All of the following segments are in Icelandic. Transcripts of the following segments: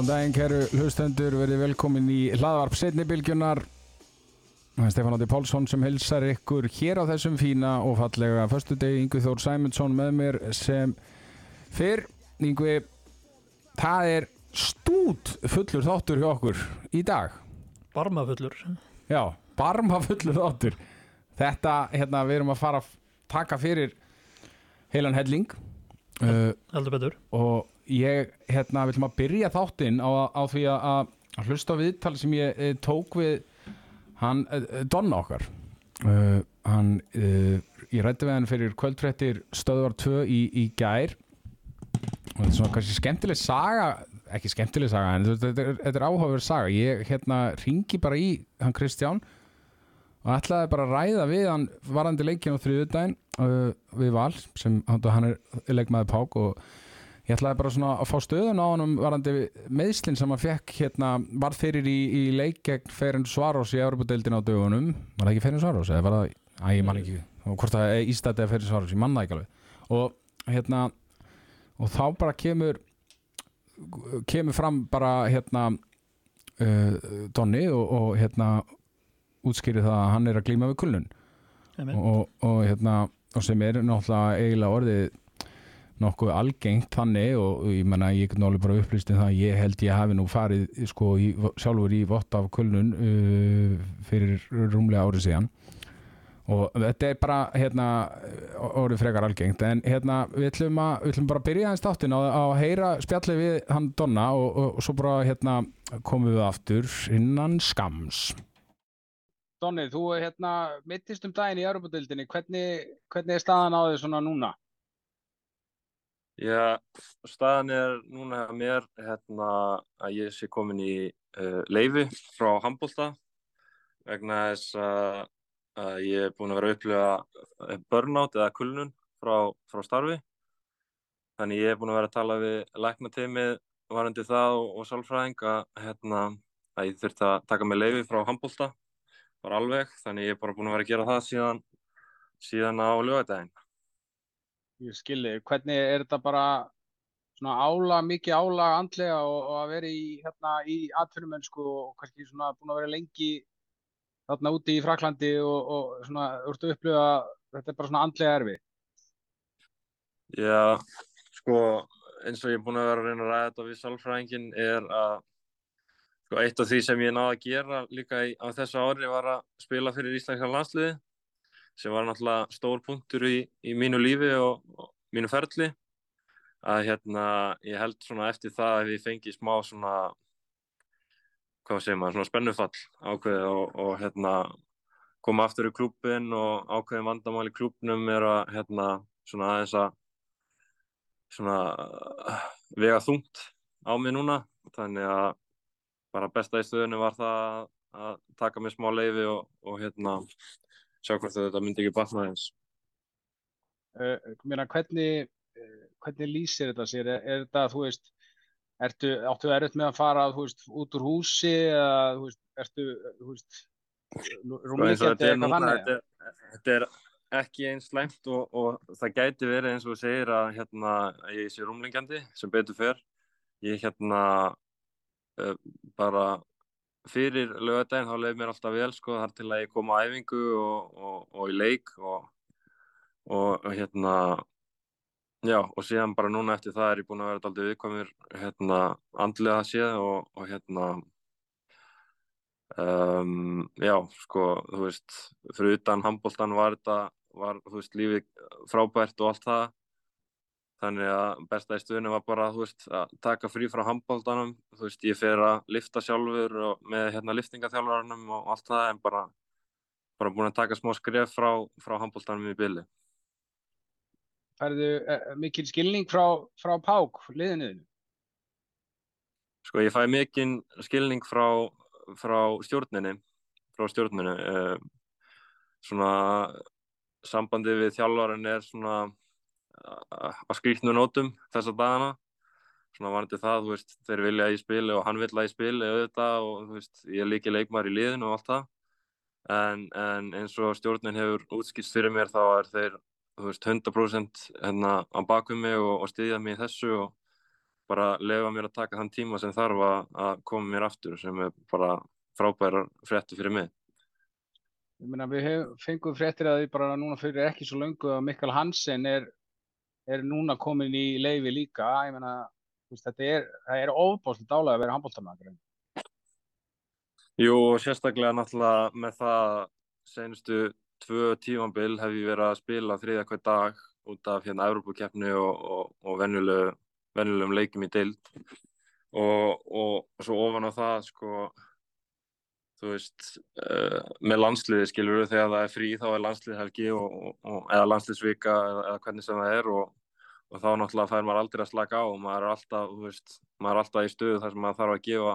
Góðan daginn, kæru hlustendur, verið velkomin í hlaðvarp setnibilgjunar. Það er Stefán Átti Pálsson sem hilsar ykkur hér á þessum fína og fallega förstu degi. Yngvi Þór Sæmundsson með mér sem fyrr. Yngvi, það er stút fullur þáttur hjá okkur í dag. Barmafullur Já, barma fullur þáttur. Þetta, hérna, við erum að fara að taka fyrir heilan helling. Uh, heldur betur og ég, hérna, ætlum að byrja þáttinn á, á því að, hlusta á viðtal sem ég e, tók við hann, e, Donna okkar. Uh, hann, uh, ég rætti við hann fyrir kvöldfrettir stöðvar 2 í, í gær. Og þetta er svona kannski skemmtileg saga ekki skemmtileg saga, en þetta er, er áhugaverð saga, ég, hérna, ringi bara í hann Kristján og ætlaði bara að ræða við hann varandi leikin á þriðudaginn uh, við Val sem hann er leikmaði Pák og ég ætlaði bara svona að fá stöðun á hann varandi meðslinn sem hann fekk hérna var fyrir í, í leik gegn Ferin Svarós í Európa-deildin á dögunum. Var það ekki Ferin Svarós eða var það, að ég man ekki. Og hvort það er Ístæti eða Ferin Svarós, ég manna ekki alveg. Og hérna og þá bara kemur kemur fram bara hérna uh, Donni og, og hérna útskýri það að hann er að glíma við kulnun. Og, og, hérna, og sem er náttúrulega eiginlega orðið nokkuð algengt þannig og ég menna ég get náttúrulega bara upplýst um það ég held ég hafi nú farið sko í, sjálfur í vott af kulnun uh, fyrir rúmlega árið síðan. Og þetta er bara hérna orðið frekar algengt. En hérna við ætlum, að, við ætlum bara að byrja aðeins þáttin á að heyra spjallið við hann Donna og, og, og svo bara hérna komum við aftur innan skams Donni, þú hérna, mittist um daginn í Europadildinni, hvernig, hvernig er staðan á því svona núna? Já, staðan er núna að mér hérna, að ég sé komin í uh, leifi frá Hambólta vegna þess að, að ég er búin að vera að upplifa burnout eða kulnun frá, frá starfi. Þannig ég er búin að vera að tala við læknateimið varandi það og, og sálfræðing að, hérna, að ég þurfti að taka mig leifi frá Hambólta bara alveg, þannig ég er bara búin að vera að gera það síðan, síðan á lögadaginn. Ég skilji, hvernig er þetta bara svona ála, mikið ála andlega og, og að vera í, hérna, í atvinnumönsku og kannski svona búin að vera lengi þarna úti í Fraklandi og, og svona, að upplifa þetta er bara svona andlega erfi? Já, sko, eins og ég er búin að vera að reyna að ræða þetta við sálfræðingin er að sko, eitt af því sem ég náði að gera líka í, á þessu ári var að spila fyrir Íslandska landsliði sem var náttúrulega stór punktur í, í mínu lífi og, og mínu ferli. Að hérna ég held svona eftir það að ég fengi smá svona hvað segir maður, svona spennufall ákveði og, og hérna koma aftur í klúpin og ákveði vandamál í klúpnum er að hérna svona aðeins að svona vega þungt á mig núna. Þannig að bara besta í stöðunni var það að taka mig smá leifi og, og hérna sjá hvort þetta myndi ekki batna eins. Uh, mér að hvernig, uh, hvernig lýsir þetta sér? Er, er þetta, þú veist, ertu, áttu erut með að fara, þú veist, út úr húsi eða, þú veist, ertu, þú veist, rúmleikjandi eða hvað þannig? Þetta, er ekki eins slæmt og, og það gæti verið eins og þú segir að hérna, ég sé rúmleikjandi sem betur fyrr. Ég hérna uh, bara fyrir lögadaginn þá leiði mér alltaf vel sko þar til að ég kom á æfingu og, og, og í leik og, og hérna já og síðan bara núna eftir það er ég búin að vera alltaf viðkomir hérna andlega séð og hérna um, já sko þú veist fyrir utan handbóltan var þetta var þú veist lífið frábært og allt það Þannig að besta í stuðinu var bara veist, að taka frí frá handbóltanum, þú veist, ég fer að lifta sjálfur með hérna, liftingaþjálfarnum og allt það en bara, bara búin að taka smá skref frá, frá handbóltanum í bylli. Færðu uh, mikil skilning frá, frá Pák, liðinuðinu? Sko, ég fæ mikil skilning frá, frá stjórninu, frá stjórninu. Uh, svona, sambandi við þjálfarinn er svona að skrýtnu nótum þessa dagana svona varandi það, þú veist, þeir vilja í spili og hann vilja í spili auðvitað og þú veist, ég er líki leikmar í liðinu og allt það en, en eins og stjórnin hefur útskýrst fyrir mér þá er þeir, þú veist, 100% hérna á bakum mig og, og styðja mig í þessu og bara lefa mér að taka þann tíma sem þarf að, að koma mér aftur sem er bara frábærar frétti fyrir mig. Ég meina við hef, fengum fréttir að því bara núna fyrir ekki svo löngu að Mikael Hansen er, er núna komin í leifi líka. Ég veist, þetta er, er ofbáslega dálega að vera handbóltamæður. Jú, sérstaklega náttúrulega með það senustu tvö tímanbill hef ég verið að spila þriðja hver dag út af hérna Európa-keppni og, og, og venjulegum leikum í dild og, og svo ofan á það sko þú veist uh, með landsliði skilur við þegar það er frí þá er landsliðhelgi eða landsliðsvika eða, eða hvernig sem það er og þá náttúrulega fær maður aldrei að slaka á. Og maður er alltaf, veist, maður er alltaf í stöðu þar sem maður þarf að gefa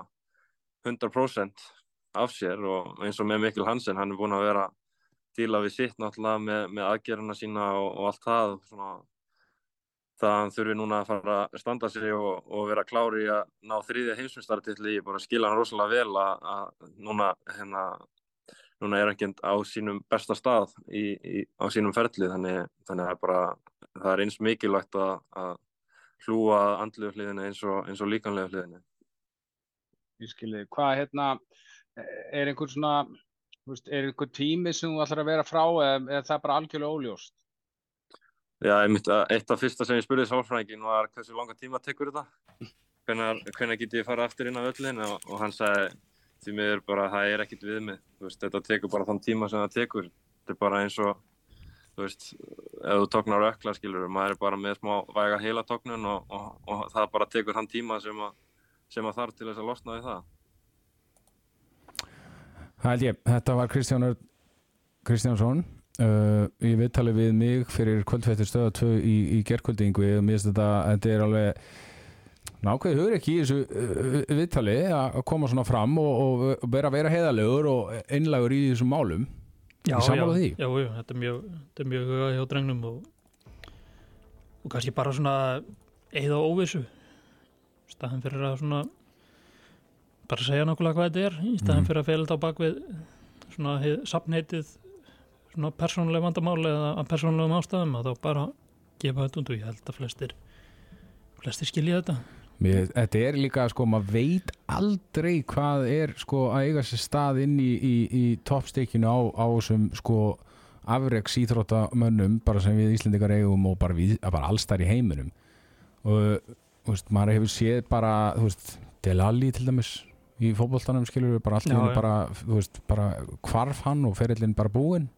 100% af sér og eins og með Mikkel Hansen hann er búin að vera díla við sitt náttúrulega með, með aðgerðuna sína og, og allt það svona, það þurfi núna að fara að standa sig og, og vera klári að ná þrýðja heimsumstartill í bara skila hann rosalega vel að, að núna, hérna, núna er ekki á sínum besta stað í, í, á sínum ferli. Þannig, þannig að bara, það er eins mikilvægt að, að hlúa andluðu hliðinu eins og, og líkanlega hliðinu Ég skilji, hvað hérna er einhvern svona er einhver tími sem þú ætlar að vera frá eða er það bara algjörlega óljóst? Já, einmitt, eitt af fyrsta sem ég spurði sálfræðingin var hversu langa tíma tekur þetta? Hvernig get ég fara aftur inn á öllin og, og hann sagði því miður bara það er ekkit við mig. Veist, þetta tekur bara þann tíma sem það tekur. Þetta er bara eins og þú veist, ef þú tóknar ökla skilur maður er bara með smá væga heila tóknun og, og, og það bara tekur þann tíma sem að, sem að þarf til þess að losna við það. Það held ég, þetta var Kristján Kristjánsson uh, í viðtali við mig fyrir kvöldfættir stöða 2 í, í gerðkvöldingu og mér finnst þetta, þetta er alveg nákvæði hugur ekki í þessu uh, viðtali að koma svona fram og, og, og vera vera heiðalegur og einlagur í þessum málum. Já, já, já, já, þetta er mjög, mjög huga hjá drengnum og, og kannski bara svona eða óvissu. Staðan fyrir að svona bara segja nákvæmlega hvað þetta er í staðan mm. fyrir að fela þetta á bakvið svona sapnheitið persónuleg vandamáli eða persónulegum ástæðum að þá bara gefa þetta undir. Ég held að flestir flestir skilja þetta. Mér, þetta er líka sko, maður veit aldrei hvað er sko að eiga sér stað inn í, í, í toppstekinu á, á þessum sko afreiks íþróttamönnum bara sem við Íslandikar eigum og bara, við, bara allstar í heiminum og veist, maður hefur séð bara veist, Delali til dæmis í fókbóltanum skilur við bara henni bara, bara hvarf hann og ferillin bara búinn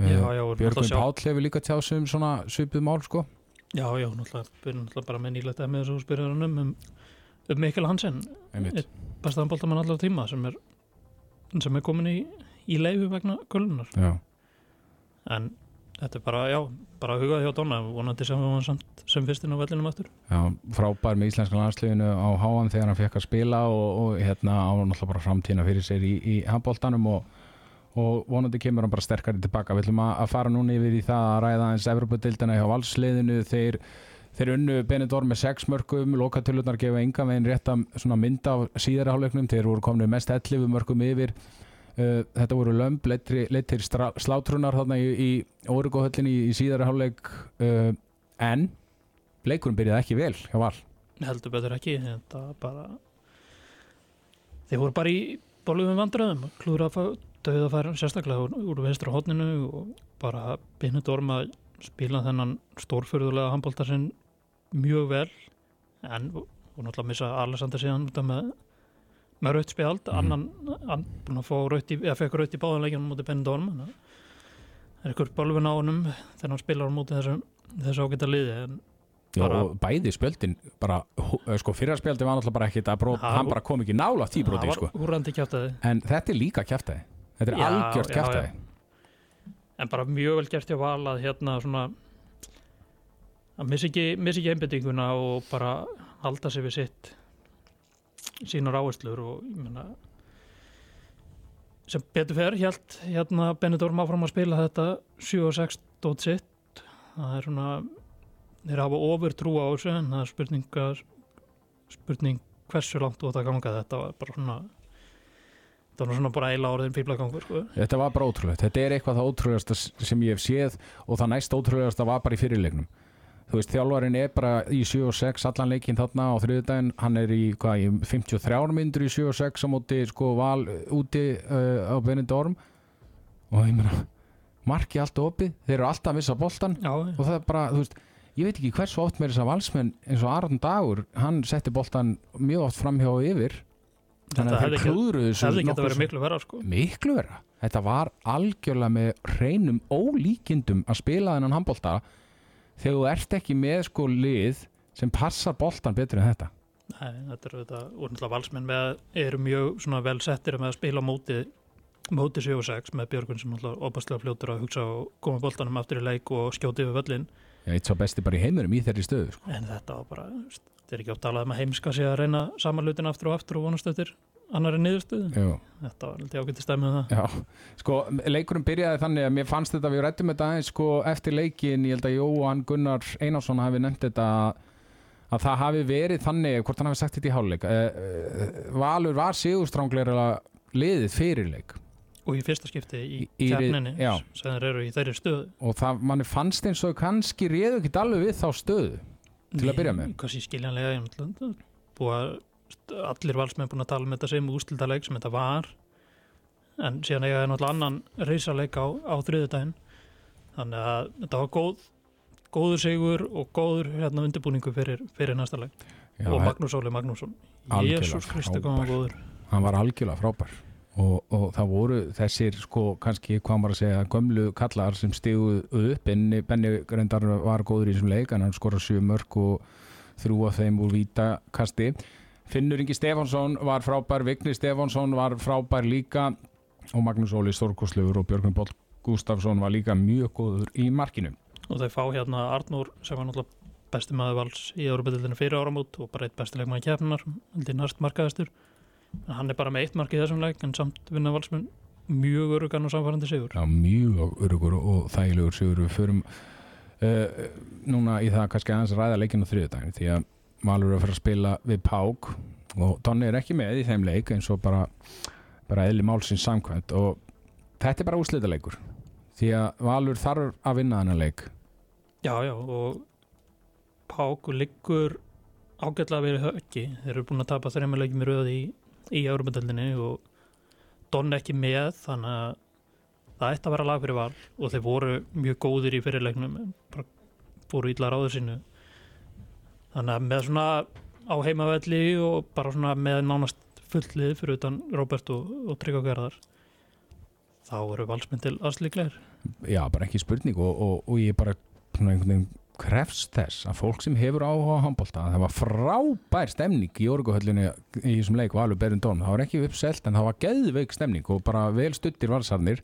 Björgum Páll hefur líka tjáð sem svona svipið mál sko. Já, já, náttúrulega, náttúrulega bara með nýlegt að með þessu spyrjarunum um, um Mikkel Hansen bestaðan bóltamann allar tíma sem er sem er komin í, í leifu vegna kölunar Já. En þetta er bara, já, bara hugað hjá Donna vonandi sem við varum sem fyrstinn á vellinum eftir. Já, frábær með íslenska landsliðinu á háan þegar hann fekk að spila og, og hérna á náttúrulega bara framtína fyrir sér í, í handbóltanum og, og vonandi kemur hann bara sterkari tilbaka. Við ætlum að fara núna yfir í það að ræða eins Evropadildina hjá valsliðinu. Þeir Þeir unnu Benidorm með sex mörgum, lokatöluðnar gefa enga veginn rétt að mynda á síðara hálfleiknum, þeir voru komnið mest 11 mörgum yfir. Uh, þetta voru lömb, leittir slátrunar þarna í, í Órugóhöllinni í, í síðara hálfleik. Uh, en leikurinn byrjaði ekki vel hjá Val. Heldur betur ekki bara þeir voru bara í bólugum vandröðum klúður að döða að færa sérstaklega úr, úr vestra hodninu og bara bynnet orma að spila þennan stórfyrðulega handbóltar sinn mjög vel en og náttúrulega missa Alexander síðan með, með raut spjald mm. annan, hann búin að fá raut í eða fekk raut í báðanleikinu mútið Bennett orma það er ykkur bólvin á honum þegar hann spilar á mútið þessu, þessu ágæta liði en Já, og bæði spjöldin bara, eh, sko fyrrarspjöldin var náttúrulega bara ekkit að brot, hann bara kom ekki nála því broti sko. en þetta er líka kæftæði þetta er já, algjört kæftæði en bara mjög vel gert hjá val að hérna svona að missa ekki, ekki einbindinguna og bara halda sig við sitt sínar áherslur og ég menna sem betur fer helt hérna Benidorm áfram að spila þetta 7-6 dótt sitt. Það er svona þeir hafa ofur trú á þessu en það er spurning, spurning hversu langt þú ætti að ganga. Þetta var bara svona það var svona bara eila orðin fýblagangur sko. Þetta var bara ótrúlegt, þetta er eitthvað það ótrúlegast sem ég hef séð og það næst ótrúlegast var bara í fyrirlegnum þú veist, þjálfarinn er bara í 7 og 6 allan leikinn þarna á þriðudaginn hann er í, hvað, í 53 myndur í 7 og 6 á móti, sko, val uh, úti uh, á Benidorm. Og ég meina, marki allt opið. Þeir eru alltaf að missa boltan já, og það er bara, þú veist, ég veit ekki hversu oft með þess að valsmenn eins og Aron Dagur hann setti boltan mjög oft framhjá yfir þannig Þetta að hefði þeir klúðruðu þessu hefði geta nokkuð verið svo- miklu verra sko. miklu vera þetta var algjörlega með hreinum ólíkindum að spila þennan handbolta þegar þú ert ekki með sko lið sem passar boltan betur en þetta Nei, þetta er þetta, náttúrulega valsmenn með, eru mjög svona vel settir með að spila á móti móti 7 og 6 með Björgun sem náttúrulega opaslega fljótur að hugsa og koma boltanum aftur í leik og skjóti yfir völlin ég veit svo besti bara í heimurum í þeirri stöðu sko. en þetta var bara, þetta er ekki átt talað um að heimska sig að reyna samanlutin aftur og aftur og vonast eftir annari niðurstöðu. Jú. þetta var alltaf ágætti stæmið það. Já, sko, leikurinn byrjaði þannig að mér fannst þetta, við rættum þetta aðeins sko eftir leikin, ég held að Jóhann Gunnar Einarsson hafi nefnt þetta að það hafi verið þannig, hvort hann hafi sagt þetta í hálfleik uh, uh, Valur var sigurstránglega liðið fyrirleik og í fyrsta skipti í, Í- kjarninni sem þeir eru í þeirri stöðu. Og það manni fannst eins og kannski réðu ekki alveg við þá stöðu Til að byrja með. Kanski skiljanlega, ég búið að allir valsmenn búin að tala um þetta sem ústildaleik sem þetta var. En síðan eiga það náttúrulega annan reysaleik á, á þriðudaginn þannig að þetta var góð góður sigur og góður hérna undirbúningu fyrir, fyrir næsta leik. Já, og Magnús Óli Magnússon. Jésús Kristi kom frábær. góður. Hann var algjörlega frábær og, og það voru þessir sko kannski hvað maður að segja gömlu kallar sem stíguð upp. Benni, Benni reyndar var góður í þessum leik en hann skora sjö mörg og þrjú af þeim úr vítakasti Finnur Ingi Stefánsson var frábær Vigni Stefánsson var frábær líka og Magnús Óli Stórkoslugur og Björgvin Boll Gustafsson var líka mjög góður í markinu. Og þau fá hérna Arnór sem var náttúrulega besti maður vals í Európa-dildinu fyrir áramót og bara eitt besti leikmaði kefnar heldur næst markaðastur. en hann er bara með eitt mark í þessum leik en samt vinna valsmenn mjög örugan og samfærandi sigur. Já, mjög örugur og þægilegur sigur. Við förum uh, núna í það kannski aðeins að ræða leikinu þriðudaginn því að Valur er að fara að spila við Pák og Donni er ekki með í þeim leik eins og bara, bara eðli málsins samkvæmt. Og þetta er bara úslita leikur því að Valur þarf að vinna þennan leik. Já, já, og Pák liggur ágætlega verið höggi. Þeir eru búin að tapa þreymur leikjum í röð í, í Európa-dildinni og Don ekki með, þannig að það ætti að vera lag fyrir val og þeir voru mjög góðir í fyrirleiknum, bara fóru ítla ráður sínu. Þannig að með svona á heimavelli og bara svona með nánast fullið fyrir utan Róbert og, og Tryggva Gerðar, þá eru valsmynd til aðslikleir. Já, bara ekki spurning og, og, og ég bara svona einhvern veginn krefst þess að fólk sem hefur áhuga á handbólta það var frábær stemning í orguhöllinu í þessum leik Valur Berundón það var ekki uppselt en það var geðveik stemning og bara vel stuttir valsarnir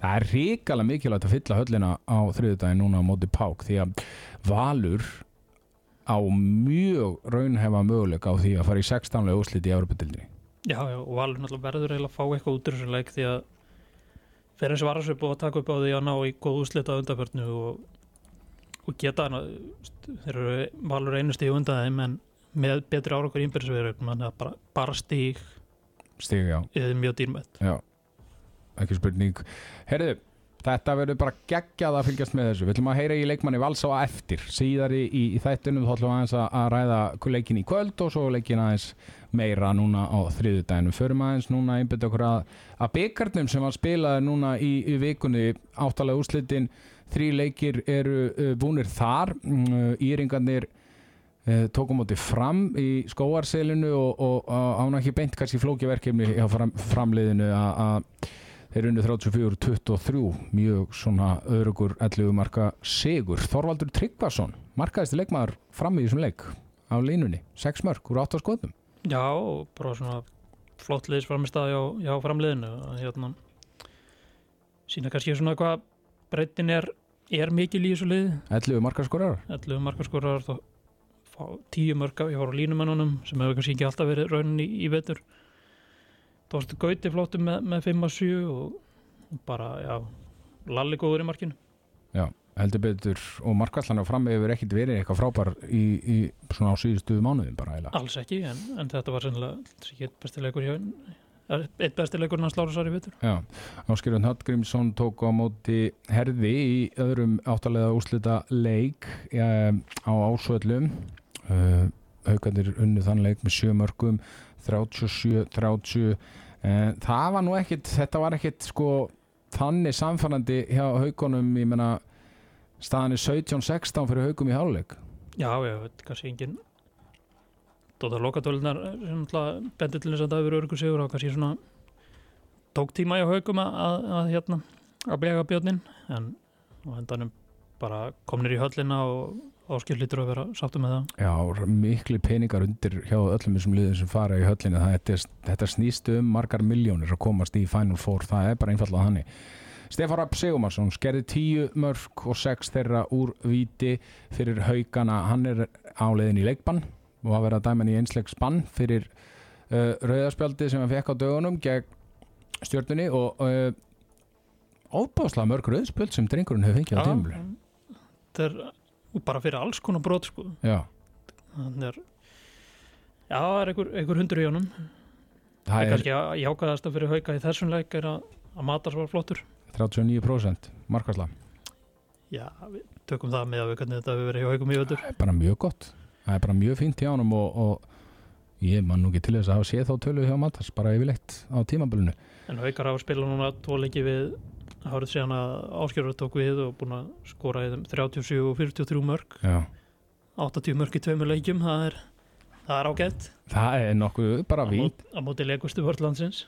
það er ríkala mikilvægt að fylla höllina á þriðudaginn núna á móti Pák því að Valur á mjög raunhefa möguleika á því að fara í 16. úrslit í Evropadildinni Já, já, og Valur náttúrulega verður eiginlega að fá eitthvað út úr þessu leik því að fyrir eins og var að taka upp á því að ná í góð úslita undarförnu og, og geta þeir eru Valur einu stíð undan þeim en með betri árangur ímbyrðsverður mann að bara, bara stíg stig já, eða mjög dýrmætt. Já. Ekki spurning. Herðu, þetta verður bara geggjað að fylgjast með þessu. Við ætlum að heyra í leikmanni Vals á eftir. Síðari í, í þættunum þá ætlum við aðeins að, að ræða leikin í kvöld og svo leikin aðeins meira núna á þriðudaginu förum aðeins núna einbyrð okkur að, að byggarnum sem var spilaði núna í, í vikunni. Áttalega úrslitin þrý leikir eru uh, búnir þar. Uh, Íringarnir uh, tókum átti fram í skóarselinu og, og, og án ekki beint kannski flókiverkefni hjá fram, framliðinu að þeir unni 34-23 mjög svona örugur 11 marka sigur. Þorvaldur Tryggvason markaðist leikmaður fram í þessum leik á línunni, 6 mörg úr 8 skoðum Já, bara svona flott liðs framistæði hjá, hjá framliðinu. Að hérna sína kannski svona hvað breytin er, er mikil í þessu lið 11 marka skorar 11 markaskorar þá fá 10 mörka hjá línumennunum sem hefur kannski ekki alltaf verið raunin í, í vetur. Tóstu Gauti flottum með, með 5 að 7 og, bara, já Lalli góður í markinu. Já, heldur betur. Og markallan á fram hefur ekkit verið eitthvað frábær í, í svona á síðustu mánuðin bara eiginlega. alls ekki, en, en þetta var sennilega bestilegur hjá, eitt besti leikurinn hans Lára Sari Vittur Já, Áskilun Hallgrímsson tók á móti herði í öðrum áttalega úslita leik ja, á ásvöllum. Uh, haugandir unnu þann leik með sjö mörgum 37-30 uh, það var nú ekkit þetta var ekkit sko þannig samfærandi hjá haugunum ég menna staðan er 17-16 fyrir haugum í háluleik Já, veit kannski engin Dóta lokatölunar bendir til þess að það hefur örgur sigur og kannski svona tók tíma í haugum að, að, að hérna að bega björnin en hendanum bara komnir í höllina og áskil lítur að vera sáttu með það. Já, miklu peningar undir hjá öllum þessum liðum sem fara í höllinu það, þetta, þetta snýst um margar miljónir að komast í Final Four, það er bara einfallega hannig Stefán Rapp Segumarsson skerði tíu mörg og sex þeirra úr viti fyrir haugana hann er áleiðin í leikbann og að vera dæman í einsleik spann fyrir uh, rauðarspjaldi sem hann fekk á dögunum gegn stjórnunni og uh, óbáslega mörg rauðspjöld sem drengurinn hefur fengið á tímuli Þetta er bara fyrir alls konar brot sko. Já, þannig er Já, það er einhver, einhver hundur í honum. Það það er kannski að jákaðast að fyrir hauka í þessum leik er að, að matar svo flottur. 39% markværsla Já, við tökum það með að við hvernig þetta hefur verið hjá haukum í völdur það er bara mjög gott það er bara mjög fínt hjá honum og, og ég man nú ekki til þess að hafa séð þá tölu hjá Matas bara yfirleitt á tímabölinu En haukar hafa spilað núna tvo leiki við hárið síðan að áskjörður tók við og búin að skora í þeim 37 og 43 mörg Já. 80 mörg í tveimur leikjum það er, það er ágætt. Það er nokkuð bara vín á móti leikustu vörðlandsins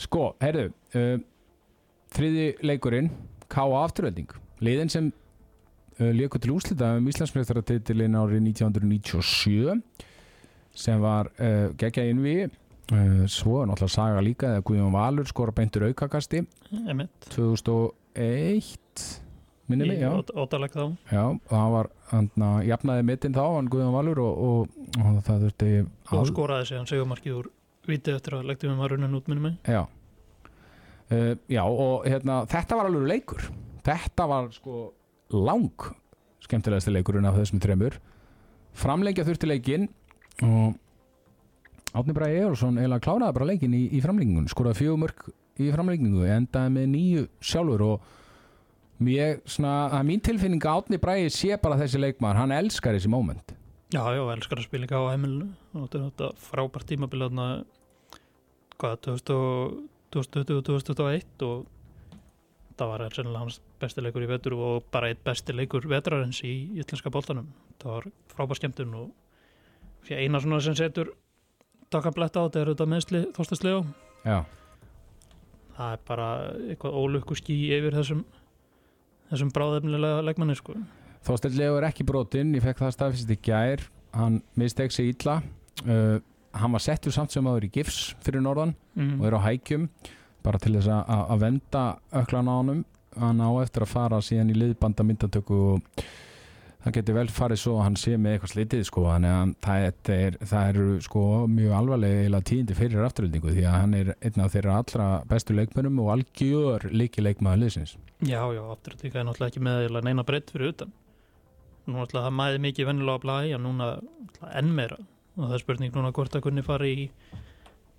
sko, heyrðu uh, þriði leikurinn K.A. afturölding liðin sem leikur til úslita um Íslandsmjöftaratitilin árið 1997 sem var uh, geggja innví uh, svo er náttúrulega saga líka eða Guðjón Valur skora beintur aukakasti. Emmett 2001 minni mig, já. ótaleg þá. Já, hann var hann jafnaði mittin þá, hann Guðjón Valur og, og, og það þurfti og skoraði sig hann segumarkið úr viti eftir að leiktum við maður runnin út minni mig. Já. Uh, Já, og hérna, þetta var alveg leikur. Þetta var sko lang skemmtilegasti leikurinn af þessum tremur Framlengja þurfti leikinn og Átni Bræði Egilsson eiginlega kláraði bara leikinn í, í framlengingun skoraði fjögumörk í framlengingu endaði með nýju sjálfur og mér, svona, að mín tilfinning Átni Bræði sé bara þessi leikmaður hann elskar þessi moment. Já, já, elskar að spila ekki á heimilinu þetta frábært tímabil þarna, hvað, 2020-2021 og það var sennilega hans besti leikur í vetur og bara eitt besti leikur vetrarins í íslenska boltanum. Það var frábært skemmtun og eina svona sem setur takkabletta á þetta er þetta meðsli þóstaslega Já, það er bara eitthvað ólukku ský yfir þessum þessum bráðefnilega leikmanni sko. Leo er ekki brotinn, ég fekk það staðfist í gær. Hann misteg sig illa. Uh, hann var settur samt sem aður í gifs fyrir norðan mm. og er á hækjum bara til þess að, venda öklan á honum hann á eftir að fara síðan í liðbanda myndatöku og það getur vel farið svo að hann sé með eitthvað slitið sko, þannig að það, er, það eru sko mjög alvarlega tíðindi fyrir afturöldingu því að hann er einn af þeirra allra bestu leikmönum og algjör líki leikmaður liðsins. Já, já, aftur þetta er náttúrulega ekki með neina breytt fyrir utan. Nú náttúrulega það mæði mikið vennilega að blæja núna enn meira. Og það er spurning núna hvort að kunni fara í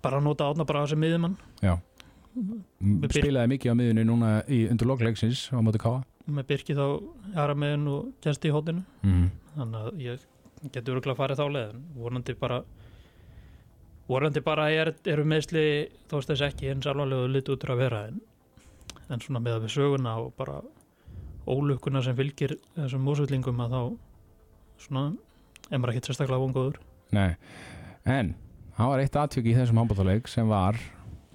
bara að nota átna bara sem miðjumann. Já spilaði mikið á miðunni núna í undir lokleiksins á móti Káa með Birki þá aðra meðin og gæsti í hóttinu mm. þannig að ég getur örgulega farið þá leið en vonandi bara vonandi bara er, eru meðsli þó veist þess ekki eins alvarlega litur út að vera en, en svona með að við söguna og bara ólukkuna sem fylgir þessum músvillingum að þá svona er maður ekkert sérstaklega vongóður. Nei, en það var eitt atvik í þessum handbóltaleik sem var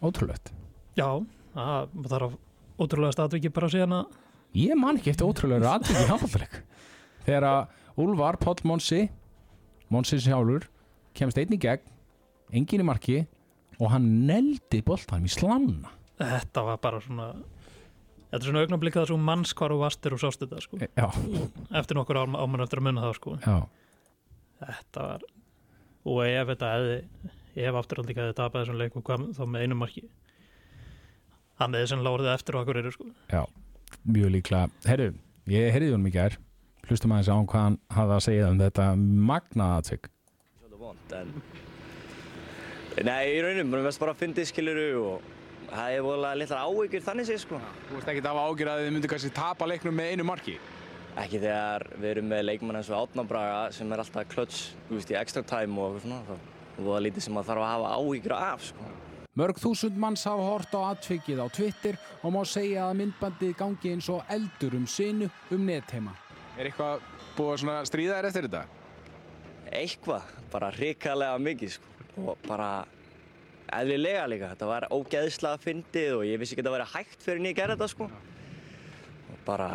ótrúlegt Já, það þarf ótrúlega staðviki bara síðan að Ég man ekki eftir ótrúlega atvik í handbóltaleik þegar að Úlfar Páll Monsi Monsi sjálfur kemst einn í gegn engin í marki og hann neldi boltanum í slanna. Þetta var bara svona þetta er svona augnablik það svo manns hvar og vastir og sást þetta sko. Já, eftir nokkur ámann eftir að munna það sko. Já, þetta var og ef þetta hefði ef afturhaldi hefði tapað þessum leik og hvað þá með einu marki það með þessum lárið eftir og okkur eru sko já mjög líklega, herru, ég heyrði honum í gær hlustum aðeins á hvað hann hafði að segja um þetta magnaða atvik svolítið vond en Nei, í rauninu, mér finnst bara að fyndið skiluru og það er volið litlar áhyggjur þannig séð sko. Þú veist ekki að hafa ágjur að þið myndu kannski tapa leiknum með einu marki? Ekki þegar við erum með leikmann eins og Átnabraga sem er alltaf klöts, þú veist, í extra time og eitthvað svona. Það er lítið sem að þarf að hafa áhyggjur af sko. Mörg þúsund manns hafa hort á atvikið á Twitter og má segja að myndbandið gangi eins og eldur um sinu um netheima. Er eitthvað búið að stríða þér eftir þetta? Eitthvað, bara hrikalega mikið sko. Og bara eðlilega líka. Þetta var ógeðslega fyndið og ég vissi ekki að þetta væri hægt fyrir en ég gerði þetta sko. Og bara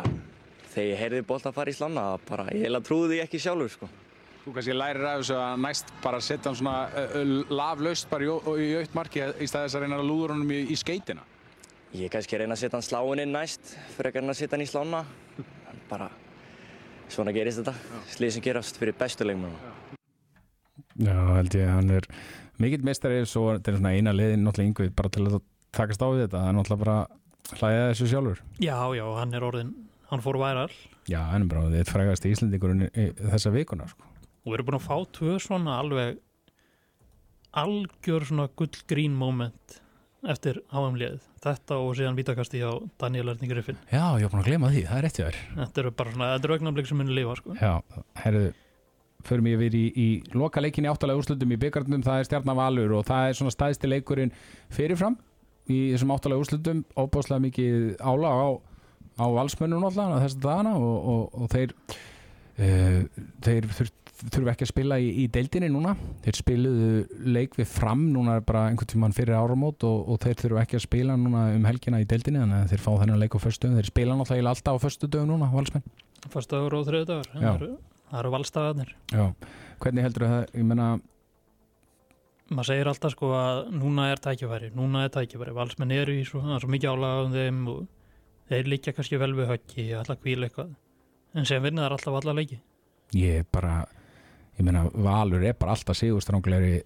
þegar ég heyrði bólta að fara í slanna, bara ég heila trúði því ekki sjálfur sko. Þú kannski lærir af þessu að næst bara setja hann svona uh, laflaust bara í, í aukt marki í staðis að reyna að lúður honum í, í skeitina. Ég kannski reyna að setja hann sláinn inn næst fyrir að setja hann í slána. En bara svona gerist þetta. Slið sem gerast fyrir bestu leikmennu. Já, held ég, hann er mikill meistari svo þetta er svona eina liðin náttúrulega yngvið bara til að takast á við þetta. Það er náttúrulega bara hlæðið þessu sjálfur. Já, já, hann er orðin, hann fór væral. Já, hann er bara, þetta frægast í Íslandingurinn þessa vikuna, sko og við erum búin að fá tvö svona alveg algjör svona gullgrín moment eftir HM-liðið þetta og síðan vítakasti á Daniel Erning Griffin. Já, ég var búin að glema því, það er réttið þær Þetta eru bara svona, þetta eru augnablik sem munir lifa sko. Já, herru förum ég við í, í loka leikinni áttalega úrslutum í byggarnum, það er stjarnavalur og það er svona staðsti leikurinn fyrirfram í þessum áttalega úrslutum óbáslega mikið álag á, á valsmönnum alltaf þess að dana og, og, og þeir uh, þeir þurft þurfum ekki að spila í, í deildinni núna. Þeir spiluðu leik við fram núna bara einhvern tíman fyrir áramót og, og þeir þurfum ekki að spila núna um helgina í deildinni þannig að þeir fá þennan leik á förstu þeir spila náttúrulega alltaf á förstu dögum núna valsmenn. Förstu dagur og þriðu dagur það eru, Já, hvernig heldur það, ég menna maður segir alltaf sko að núna er tækifæri núna er tækifæri, valsmenn eru í svo, svo mikið álægum þeim og þeir líka kannski vel við höggi, alltaf kvíl eitthvað en sem vinnið er alltaf alla leiki. Ég bara ég meina Valur er bara alltaf sigurstránglegri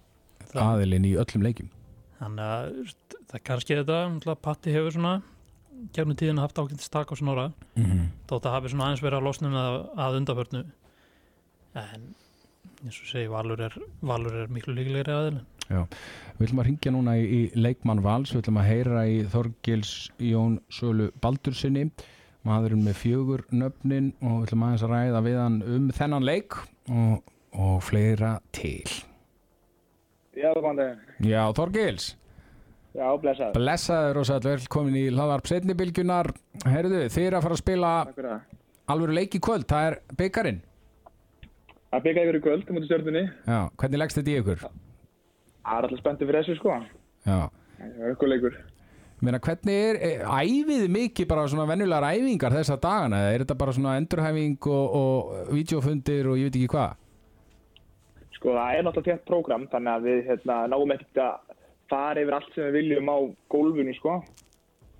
aðilinn í öllum leikjum. Þannig að það kannski er þetta Patti hefur svona gefnum tíðin haft ákveðin stak á snora mm -hmm. þótt að hafi svona aðeins verið að losna að, að undaförnu en eins og segi Valur er, Valur er miklu líkilegri aðilinn. Já, við ætlum að ringja núna í, í leikmann Vals, við ætlum að heyra í Þorgils Jón Sölu Baldursinni maðurinn með fjögur nöfnin og við ætlum aðeins að ræða við hann um þennan leik. Og og fleira til. Já, það kom það Já, Þorgils. Já, blessaður. Blessaður og sæl, velkomin í hlaðarp setnibilgjunar Herðu, þið er að fara að spila alveg leiki kvöld, það er byggarinn Það byggja ykkur í kvöld, mútið stjórnunni Já, hvernig leggst þetta í ykkur? Það er alltaf spenntið fyrir þessu sko. Já. Það er ykkur leikur. Meina, hvernig er, æfið mikið bara svona vennulegar æfingar þessa dagana? Er þetta bara svona endurhæfing og, og videofundir og ég veit ekki hvað? Sko það er náttúrulega tett prógram þannig að við hérna, náum ekkert að fara yfir allt sem við viljum á gólfinu sko.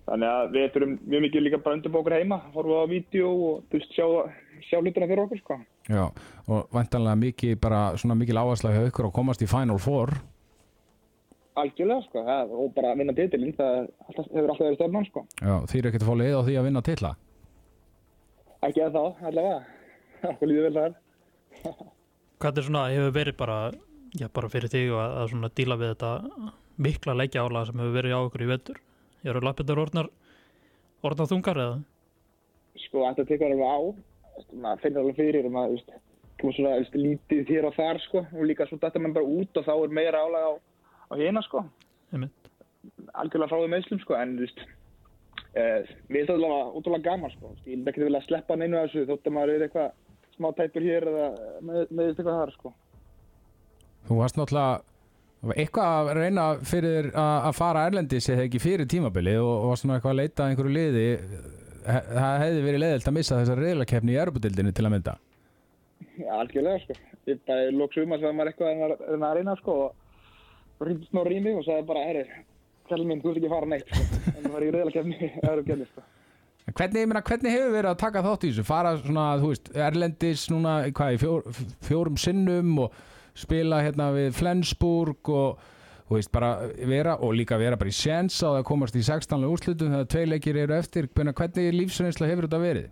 Þannig að við þurfum mjög mikið líka bara undir bókur heima, horfa á vídeo og þú veist sjá, sjá hlutina fyrir okkur sko. Já og vantanlega mikið bara svona mikið áhersla hjá ykkur að komast í Final Four. Algjörlega sko það, og bara vinna titilinn það hefur alltaf verið stefnan sko. Já því er ekkert að fá leið á því að vinna titla? Ekki að þá allavega, okkur líður vel það Hvað er svona, hefur verið bara, já, bara fyrir þig að, að svona díla við þetta mikla leikja álaga sem hefur verið á okkur í vettur? Eru lappindar orðnar, orðnar þungar eða? Sko, þetta tekur alveg á. Það finnir alveg fyrir um að, veist, koma svona veist, lítið þér og þar, sko. Og líka svo dættar mann bara út og þá er meira álaga á, á hérna, sko. Einmitt. Algjörlega frá því meðslum, sko, en, þú veist, eh, við erum alveg útrúlega gaman, sko. Ég er ekki vilja sleppa neinu af þessu þótt að maður er eitthvað smá tæpur hér eða með, með eitthvað þar sko. Þú varst náttúrulega eitthvað að reyna fyrir að fara Erlendis eða ekki fyrir tímabili og, og varst svona eitthvað að leita einhverju liði það hefði verið leiðilt að missa þessar reyðlakefni í Europadildinu til að mynda Já, algjörlega sko ég bara lóks um að það var eitthvað að, að reyna sko og snorri í mig og sagði bara, herri, kjallin minn, þú ert ekki að fara neitt sko. en það var í reyðlakefni sko Hvernig, meina, hvernig hefur verið að taka þátt í þessu? Fara svona, þú veist, Erlendis núna, hvað, í fjór, fjórum sinnum og spila hérna við Flensburg og, þú veist, bara vera og líka vera bara í séns á að komast í 16. úrslutum þegar tvei leikir eru eftir. Hvernig lífsreynsla hefur þetta verið?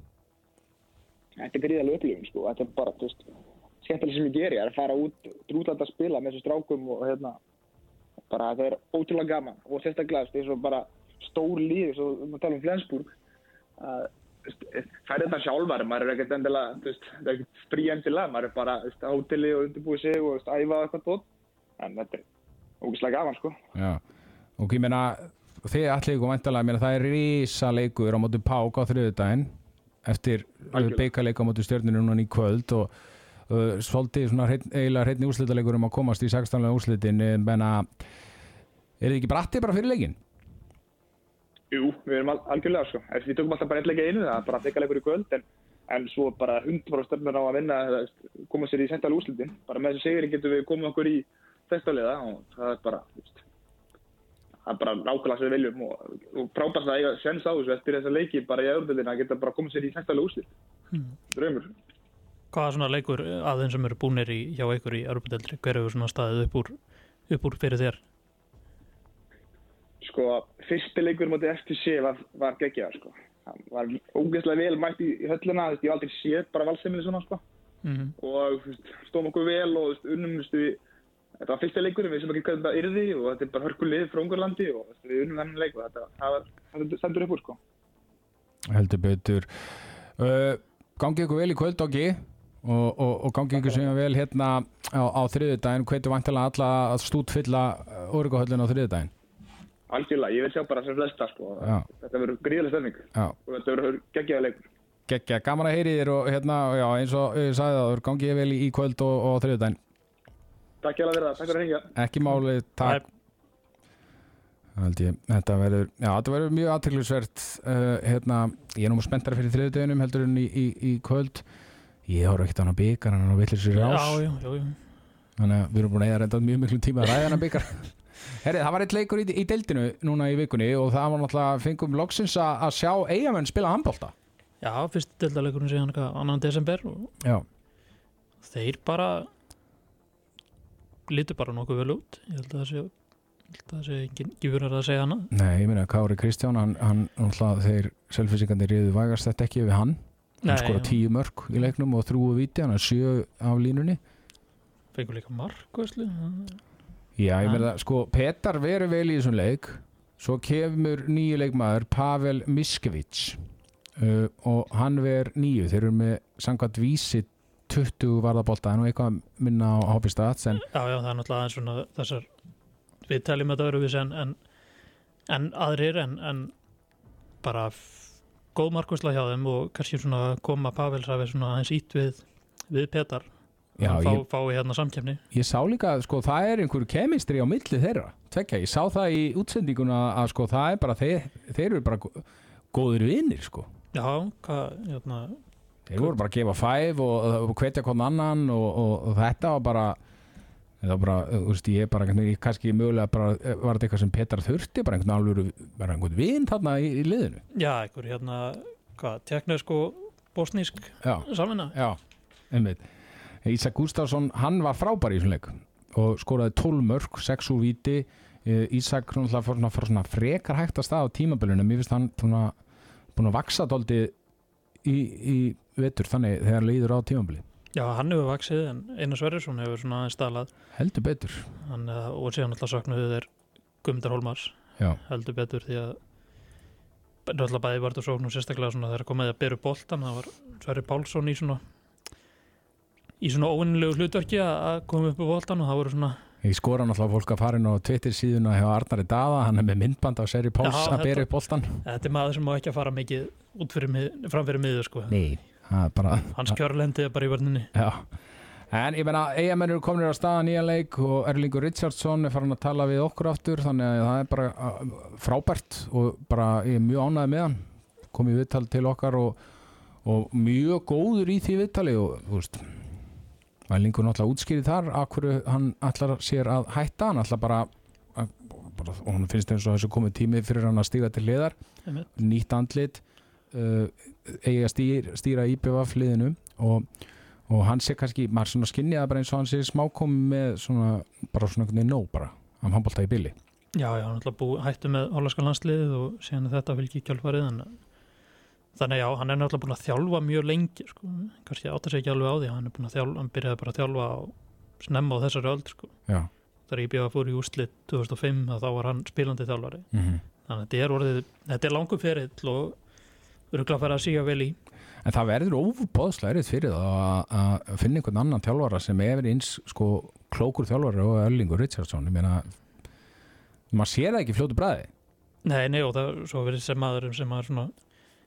Þetta er gríðalega upplifum, sko. Þetta er bara, þú veist, skemmtilega sem ég geri er að fara út, drútlanda að spila með þessu strákum og hérna bara það er ótrúlega gaman og sérstaklega eins og bara stór líð eins og við tala um Flensburg að færi þetta sjálfar, maður er ekkert endilega veist, það er ekkert frí endilega maður er bara á hóteli og undirbúið sig og veist, æfa eitthvað tótt en þetta er ógeðslega gaman sko Já, og ég meina þið allir ykkur meina það er rísa leikur á móti Pák á þriðudaginn eftir Algjörlega. beikaleika á móti stjörninu núna í kvöld og uh, svolítið svona hreinn- eiginlega hreitni úrslitaleikur um að komast í 16. úrslitin menna er þið ekki bratti bara fyrir leikin? Jú, við erum al algjörlega sko. En við tökum alltaf bara eitthvað einu, það er bara fekkaleikur í kvöld en, en svo bara 100% stefnur á að vinna koma sér í sendal úrslitin. Bara með þessu sigri getum við komið okkur í sextaliða og það er bara veist, það er bara nákvæmlega sem við viljum og, og frábært að eiga sens á þessu eftir þessa leiki bara í öðrundildina að geta bara komið sér í sextali úrslit. Draumur. Hvaða svona leikur aðeins sem eru búnir í, hjá ykkur í Europadeldri, hver hefur svona staðið upp úr, upp úr fyrir þér? Sko, fyrsti leikur motið FTC var, var geggjað sko. Hann var ógeðslega vel mætt í veist, ég aldrei séð bara valsemili svona sko. Mm og þú veist, stóðum okkur vel og unnum þetta var fyrsta leikurinn við sem ekki hvað þetta yrði og þetta er bara hörkulið frá Ungarlandi og við unnum þennan leik og þetta það var, þetta stendur upp úr sko. Heldur betur. Uh, gangi ykkur vel í kvöld Doggi og, og, og gangi ykkur sem vel hérna á, á þriðudaginn hvetur vantilega alla að stútfylla orguhöllin á þriðudaginn algjörlega, ég vil sjá bara sem flesta sko. Þetta verður gríðileg stefning og þetta verður geggjaða leikur. Geggja, gaman að heyri þér og hérna, já, eins og ég sagði það, gangi ég vel í, kvöld og, og á þriðudaginn Takk hjá að vera það, takk fyrir að hringja. Ekki máli, takk. Þetta verður já, þetta verður mjög aðteglisvert uh, hérna, ég er nú spenntar fyrir þriðudaginum heldur en í, í, í kvöld. Ég horf ekkert á hann á villir sér Já, rás. Já, já, já. þannig að við erum búin að eða reynda mjög miklum tíma að ræða hana byggar Herri, það var eitt leikur í, í deildinu núna í vikunni og það var náttúrulega fengum loksins að, að sjá eigamenn spila handbólta Já, fyrst deildaleikurinn síðan annan desember og já, þeir bara lítur bara nokkuð vel út. Ég held að það sé það sé engin gífur að segja hana nei, ég meina Kári Kristján hann, hann náttúrulega þeir selfisíkandi riðu vægast þetta ekki við hann. Hann skora tíu mörg í leiknum og þrúu viti hann er sjö af línunni. Fengur líka markvæslu Já, ég meina, sko, Petar verið vel í þessum leik. Svo kemur nýju leikmaður Pavel Miskevits uh, og hann verið nýju þeir eru með samkvæmt vísi 20 varðabólta en eitthvað minna á Hopi Stats en Já, já, það er náttúrulega aðeins svona þessar við teljum þetta öruvísi en, en, en aðrir en, en bara góð markvæsla hjá þeim og kannski svona koma Pavels hafi svona aðeins ít við, við Petar Já, fá, ég- fái hérna samkefni ég sá líka sko, það er einhver kemistri á milli þeirra tvekja, ég sá það í útsendinguna að sko, það er bara, þeir, þeir eru bara gó- góðir vinnir sko. Já, hvað, hérna Þeir voru bara að gefa fæf og, hvetja hvern annan og, og, og þetta var bara þetta var bara, þú veist, ég bara einhvern veginn, kannski mögulega bara, var þetta eitthvað sem Petar þurfti bara einhvern alvöru, bara einhvern vinn þarna í, í liðinu. Já, einhver hérna, hvað, teknesk og bosnísk samvinna? Já, einmitt. Ísak Gustafsson, hann var frábær í þessum leik og skoraði 12 mörg, 6 úr víti Eh, Ísak náttúrulega fór svona, fór svona frekar hægt að stað á tímabilinu, mér finnst hann svona, búin að vaksa dóldi í, í vetur, þannig þegar líður á tímabili. Já, hann hefur vaksið en Einar Sverrisson hefur svona aðeins stalað Heldur betur. hann, eh, og síðan alltaf saknaðu þeir Guðmundar Hólmars Já. heldur betur því að náttúrulega bæði vart og sókn og sérstaklega svona þegar komið að byrja boltan það var Sverri Pálsson í svona í svona óvinnilegu hlutverki að koma upp á boltan og það voru svona Ég skora náttúrulega fólk að fara inn á Twitter síðuna hjá Arnari Daða, hann er með myndband á Seri Páls að bera upp boltan. þetta er maður sem má ekki að fara mikið út fyrir mið, framfyrir miður sko Nei, bara... hans kjörlendi er bara í vörninni Já. En ég meina, eigamenn eru komin á staða nýja leik og Erlingur Richardson er farin að tala við okkur aftur, þannig að það er bara frábært og bara ég er mjög ánægð með hann. Kom í viðtal til okkar og, og mjög góður í því viðtali og þú veist, Erlingur náttúrulega útskýrið þar af hverju hann ætlar sér að hætta, hann ætlar bara, að, bara og hann finnst eins og þessu komið tími fyrir hann að stíga til Einmitt. nýtt andlit uh, eigi að stýra, stýra IBVF liðinu og, og hann sé kannski, maður svona skinnið það bara eins og hann sé smákomi með svona bara svona einhvern veginn nóg bara hann handbólta í billi Já, já, hann ætla bú, hættu með hollandska landsliðið og síðan er þetta fylgji kjálfarið en þannig já, hann er náttúrulega búin að þjálfa mjög lengi sko, kannski átta sig ekki alveg á því hann er búin að þjálfa, hann byrjaði bara að þjálfa á, snemma á þessari öld sko. Já, þegar IBF fór í úrslit 2005 að þá var hann spilandi þjálfari. Mm þannig að þetta er orðið, þetta er langum ferill og örgulega fara að síga vel í. En það verður óbóðslega erið fyrir það að- að finna einhvern annan þjálfara sem er eins sko klókur þjálfari og Erlingur Richardson ég meina maður sér það ekki fljótu bræði Nei, nei og það er svo verið sem maður sem maður svona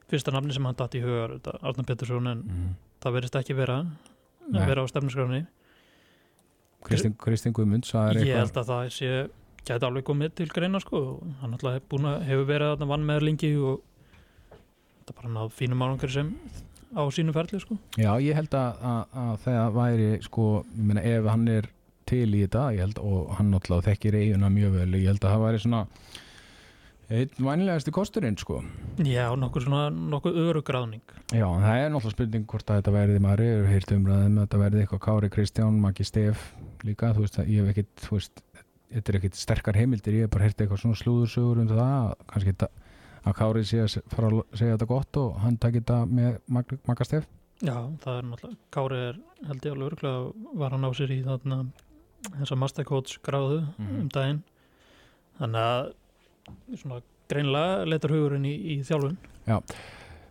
fyrsta nafni sem hann datt í hugar Arnar Pettersson en mm. það verðist ekki vera Nei. að vera á stefnusgráni Kristín Guðmunds Ég held að það sé gæti alveg komið til greina sko hann alltaf hefur verið að vann með lengi og þetta bara náð fínum árangur sem á sínu ferli sko Já, ég held að, að, að það væri sko, ég meina ef hann er til í þetta, ég held, og hann náttúrulega þekkir eiguna mjög vel, ég held að það væri svona einn vænlegasti kosturinn sko. Já, nokkur svona, nokkur örugráðning Já, það er náttúrulega spurning hvort að þetta verði maður er heyrt umræðum, að þetta verði eitthvað Kári Kristján, Maggi Stef líka, þú veist, að ég hef ekkit, þú veist þetta er ekkit sterkar heimildir, ég hef bara heyrt eitthvað svona slúðursögur um það, kannski að Kári sé að fara að segja þetta gott og hann takir þetta með Mag Magga Stef. Já, það er náttúrulega, Kári er held ég alveg öruglega var hann á sér í þarna svona greinlega letur hugurinn í, í þjálfun.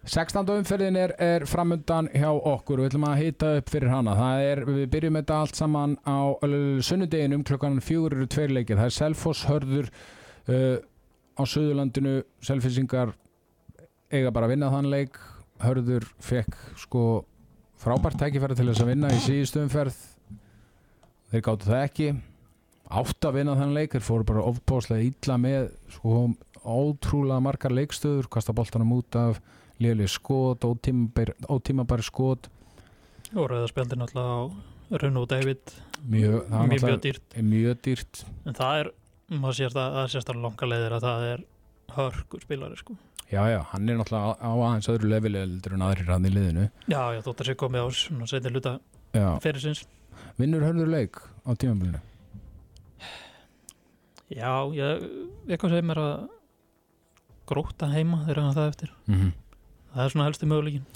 16. umferðin er, er framundan hjá okkur. Við ætlum að hita upp fyrir hana. Er, við byrjum þetta allt saman á sunnudeginum klokkan fjögur eru tveir leikir, það er Selfoss hörður uh, á Suðurlandinu. Selfissingar eiga bara að vinna þann leik. Hörður fekk sko frábært tækifæri til þess að vinna í síðustu umferð. Þeir gáttu það ekki átt að vinna þann leik þeir fóru bara ofbáslega illa með sko ótrúlega margar leikstöður kasta boltanum út af léli skot, ótímabæri, skot. Og rauðaspjaldin alltaf á Rune og David. Mjög, mjög dýrt. mjög dýrt. En það er, maður sér það, það sést að langa leiðir að það er hörkur spilari sko. Já, já, hann er náttúrulega á aðeins öðru lefilegur en aðrir hann í liðinu. Já, já, þótt að sé komið á svona setja hluta já. fyrir sinns vinnur hörður leik á tímabilinu Já, ég, eitthvað segir mér að gróta heima þegar hann það eftir. Mm það er svona helsti möguleikin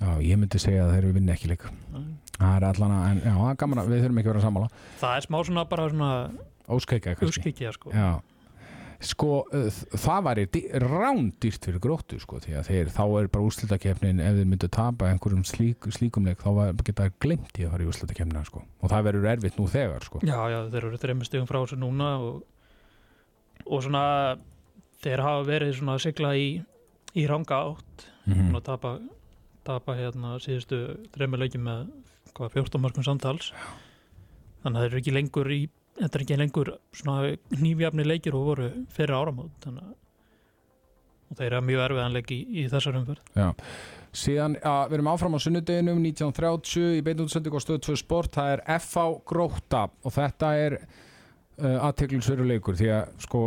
já, ég myndi segja að þeir eru vinni ekki leik. Það er allan að, en já, það er gaman að við þurfum ekki að vera sammála. Það er smá svona bara svona óskeika kannski. sko. Já, sko uh, það væri rándýrt fyrir gróttu sko, því að þeir, þá er bara úrslitakefnin ef þeir myndu tapa einhverjum slík, slíkum leik þá var, geta þeir glemt í að fara í úrslitakefnina sko. og það verður erfitt nú þegar sko. Já, já, þeir eru þreymur stigum frá þessu núna og, og svona þeir hafa verið svona að sigla í, í ranga átt mm og tapa, tapa hérna síðustu þreymur leikjum með hvað, 14 markum samtals. Þannig að þeir eru ekki lengur í þetta er ekki lengur svona nýfjafni leikir og voru fyrir áramót þannig að og þeir eru mjög erfiðanleik í, í þessar umferð. Síðan, að, við erum áfram á sunnudeginum 1930 í beinútsending á stöð 2 sport það er FH Gróta og þetta er uh, aðteklisveru leikur því að sko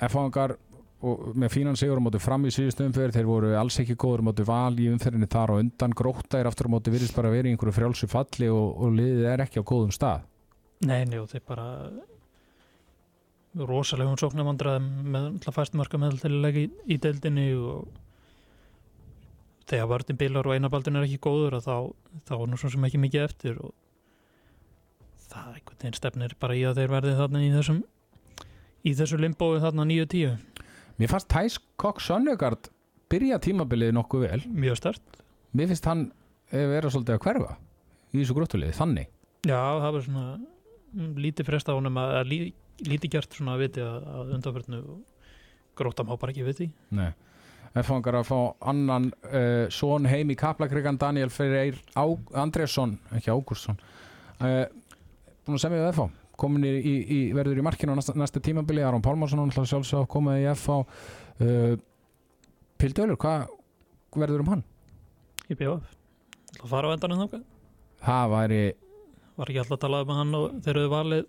FH-angar og með fínan sigur á móti fram í síðustu umferð þeir voru alls ekki góður á móti val í umferðinni þar og undan. Gróta er aftur á móti virðist bara að vera í einhverju frjálsu falli og, og liðið er ekki á góðum stað. Nei, og þeir bara sóknarvandræðum með alltaf fæstmarka með að leggja í, í deildinni og þegar vörðin bílar og einabaldin er ekki góður þá, þá er nú svo sem ekki mikið eftir og það einhvern veginn stefnir bara í að þeir verði þarna í þessum í þessu limbói þarna 9-10 Mér fannst Thijs Kokk Sönnegard byrja tímabilið nokkuð vel. Mjög stert Mér finnst hann eh, vera svolítið að hverfa í þessu gróttuliði, þannig. Já, það var svona mm, lítið fresta á honum að, að lí, lítið gert svona að viti að, að undanförnu og gróta má bara ekki viti Nei. F-fangar að fá annan uh, son heim í Kaplakrigan Daniel Freyr Andresson, ekki Ágúrsson uh, búin að semja við F-fá komin í, í, í, verður í markinu á næsta, næsta tímabili. Aron Pálmarsson sjálfsög komið í F-fá uh, Pildölur, hvað verður um hann? í BF Það fara á endanum þáka Það væri, Var ekki alltaf að tala um hann og þeir eru valið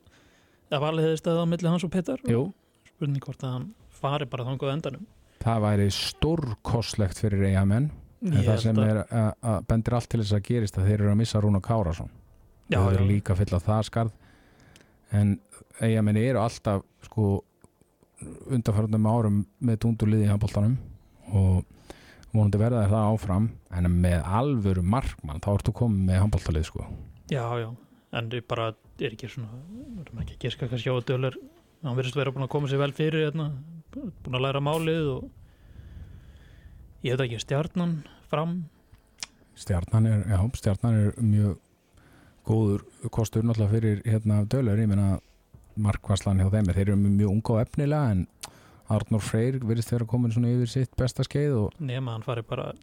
eða valið hefði stæðið á milli hans og Petar? Jú. Spurning hvort að hann fari bara þangað á endanum. Það væri stórkostlegt fyrir eigamenn en Ég það sem er að, að bendir allt til þess að gerist að þeir eru að missa Rúna Kárasson Já, það já. eru líka að fylla það skarð en eigamenni eru alltaf sko undanförnum árum með dúndurliði í handbóltanum og vonandi verða það áfram. En með alvöru markmann þá ertu komið með handbóltalið sko. Já, já, en ég bara er ekki svona, verðum ekki að giska kannski á að dölur, hann verðist vera búin að koma sér vel fyrir hérna, búin að læra málið og ég veit ekki, stjarnan fram, Stjarnan er, já, stjarnan er mjög góður kostur náttúrulega fyrir hérna dölur, ég meina markvarslan hjá þeim, þeir eru mjög unga og efnilega en Arnór Freyr virðist vera komin svona yfir sitt besta skeið og nema hann fari bara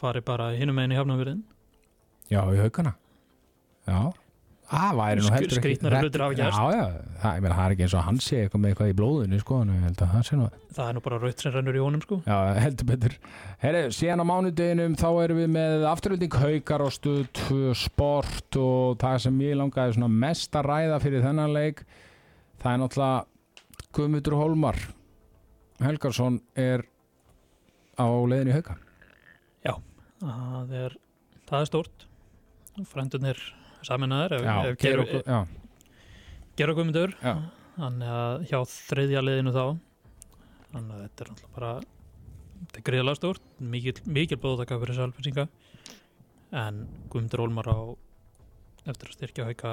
fari bara hinum meginn í hafnafyrðin já, í haugana. Já, það væri nú heldur ekki já, já, það, ég meina, það er ekki eins og hann sé eitthvað með eitthvað í blóðinu sko, það sé nú það er nú bara raut sem rennur í honum sko. Já, heldur betur. Herri, síðan á mánudeginum þá erum við með afturölding haukar og stuð 2 sport og það sem ég langaði mest að ræða fyrir þennan leik það er náttúrulega Guðmundur Hólmar. Helgarsson er á leiðin í hauka. það er, það er stórt. Frændurnir saminnaðir ef, já, þannig að hjá þriðja liðinu þá þannig að þetta er náttúrulega bara þetta er greiðlega stórt mikil, mikil bóðtaka fyrir sælfinsinga en Guðmundur Olmar á eftir að styrkja hauka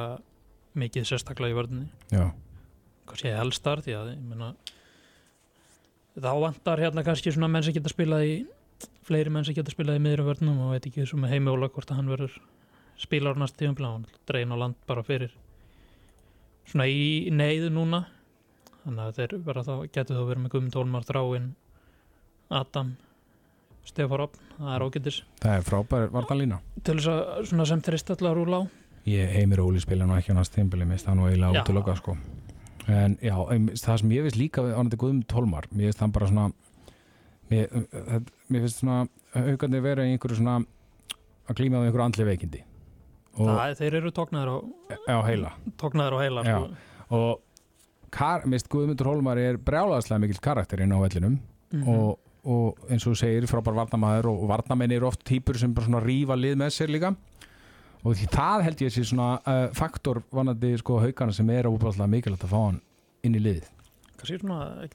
mikið sérstaklega í vörðinni kannski helstar því að ég meina þá vantar hérna kannski svona menn sem geta spilað í fleiri menn sem geta spilað í miðurum vörnum og veit ekki svo með heimi Óla hvort að hann verður spilar næst tíðumblá hann drein á land bara fyrir svona í neyðu núna. Þannig að þeir vera þá getur þá verið með Guðmund Olmar Þráin Adam Stefán Opn, það er ágættis það er frábær vartanlína. til þess að svona sem þrist allar rúla á Ég heimir Óli spila nú ekki á næst tímbili, mér finnst það nú eiginlega út að loka sko. En já, það sem ég finnst líka við ánætti Guðmund Hólmar, mér finnst það bara svona mér, mér finnst svona haugandi vera í einhverju svona að glíma á einhverju andli veikindi það, þeir eru tóknaður á, á heila. tóknaður á heila sko. og kar, finnst Guðmundur Hólmar er brjálaðslega mikill karakterinn á vellinum. Mhm. og, og eins og segir frábær varnamæður og varnamenn eru oft típur sem bara svona rífa lið með sér líka. Og því það held ég sé svona uh, faktor vanandi sko haugana sem er óbúðslega mikilvægt að fá hann inn í liðið. Kannski svona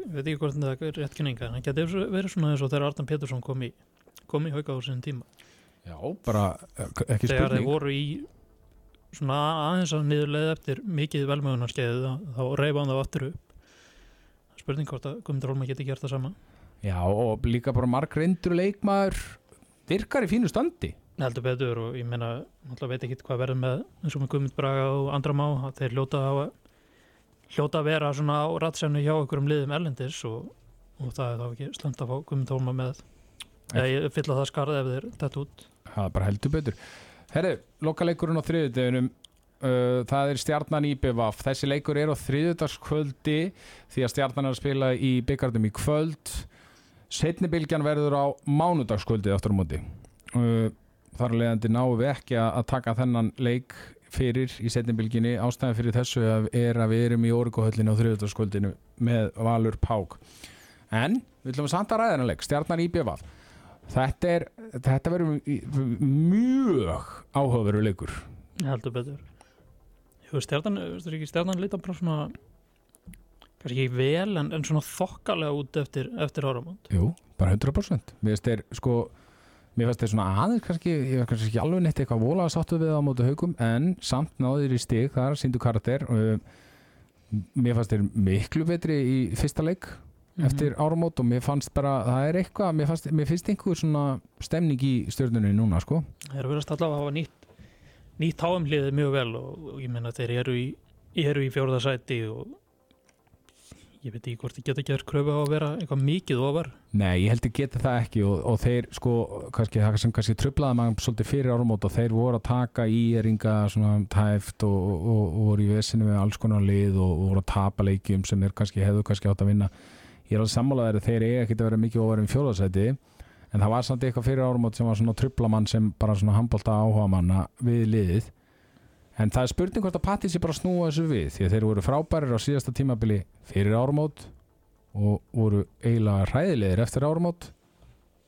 ég veit ekki hvort þetta er rétt kynninga en það getur verið svona eins og þegar Artan Pétursson kom í kom í hauka á sinni tíma Já, bara uh, ekki þegar þeir spurning. voru í svona aðeins að niðurleið eftir mikið velmögunarskeið þá reyfa hann þá aftur upp. Spurning hvort að Guðmundur Holma geti gert það sama. Já, og líka bara marg reyndur leikmaður virkar í fínu standi. Heldur betur og ég meina náttúrulega veit ekki hvað verður með eins og með Guðmund Braga og andra má að þeir hljóta að hljóta að vera svona á ratsennu hjá okkur um liðum erlendis og, og það er þá ekki slönd að fá Guðmund Holma með. Eða ég fylla það skarð ef þeir þetta út Það er bara heldur betur. Herri, lokaleikurinn á þriðudeginum uh, það er stjarnan í BVF þessi leikur er á þriðudagskvöldi því að stjarnan er að spila í byggardum í kvöld. Setni bylgjan verður á mánudagskvöldi aftur á móti. Uh, þar að leiðandi náum við ekki að taka þennan leik fyrir í setni bylginni ástæðan fyrir þessu er að við erum í orguhöllinu á þriðudagskvöldinu með Valur Pák. En við ætlum að ræða þennan leik. Stjarnan í BVF þetta er þetta verður mjög áhugaveru leikur. Heldur betur. Stjarnan, stjarnan líta bara svona kannski ekki vel en, en svona þokkalega út eftir, eftir áramót? Jú, bara 100% Mér finnst þeir sko Mér finnst þeir svona aðeins kannski Ég var kannski ekki alveg neitt eitthvað volaða sáttu við á móti haugum En samt náður í stig þar Sýndu karakter. Mér fannst þeir miklu betri í fyrsta leik Mhm. Eftir áramót og mér fannst bara Það er eitthvað, mér, fannst, mér finnst einhver svona Stemning í stjörnunni núna sko. Þeir eru verið að hafa nýtt nýtt háumliðið mjög vel og, og ég menna þeir eru í, eru í fjórðasæti og ég veit ekki hvort þið geta gert kröfu á að vera eitthvað mikið ofar. Nei, ég held að geta það ekki og, og þeir sko, kannski, það sem kannski trublaði mann svolítið fyrir áramót og þeir voru að taka í eringa svona tæft og, og, og, voru í vesinu með alls konar lið og, og voru að tapa leikjum sem er kannski, hefðu kannski átt að vinna ég er alveg sammálaður að þeir eiga ekki að vera mikið ofar en fjóðarsæti en það var samt eitthvað fyrir áramót sem var svona trublamann sem bara svona handbólta áhuga manna við liðið. En það er spurning hvort að Patti sé bara snúa þessu við því að þeir voru frábærir á síðasta tímabili fyrir áramót og voru eiginlega hræðilegir eftir áramót.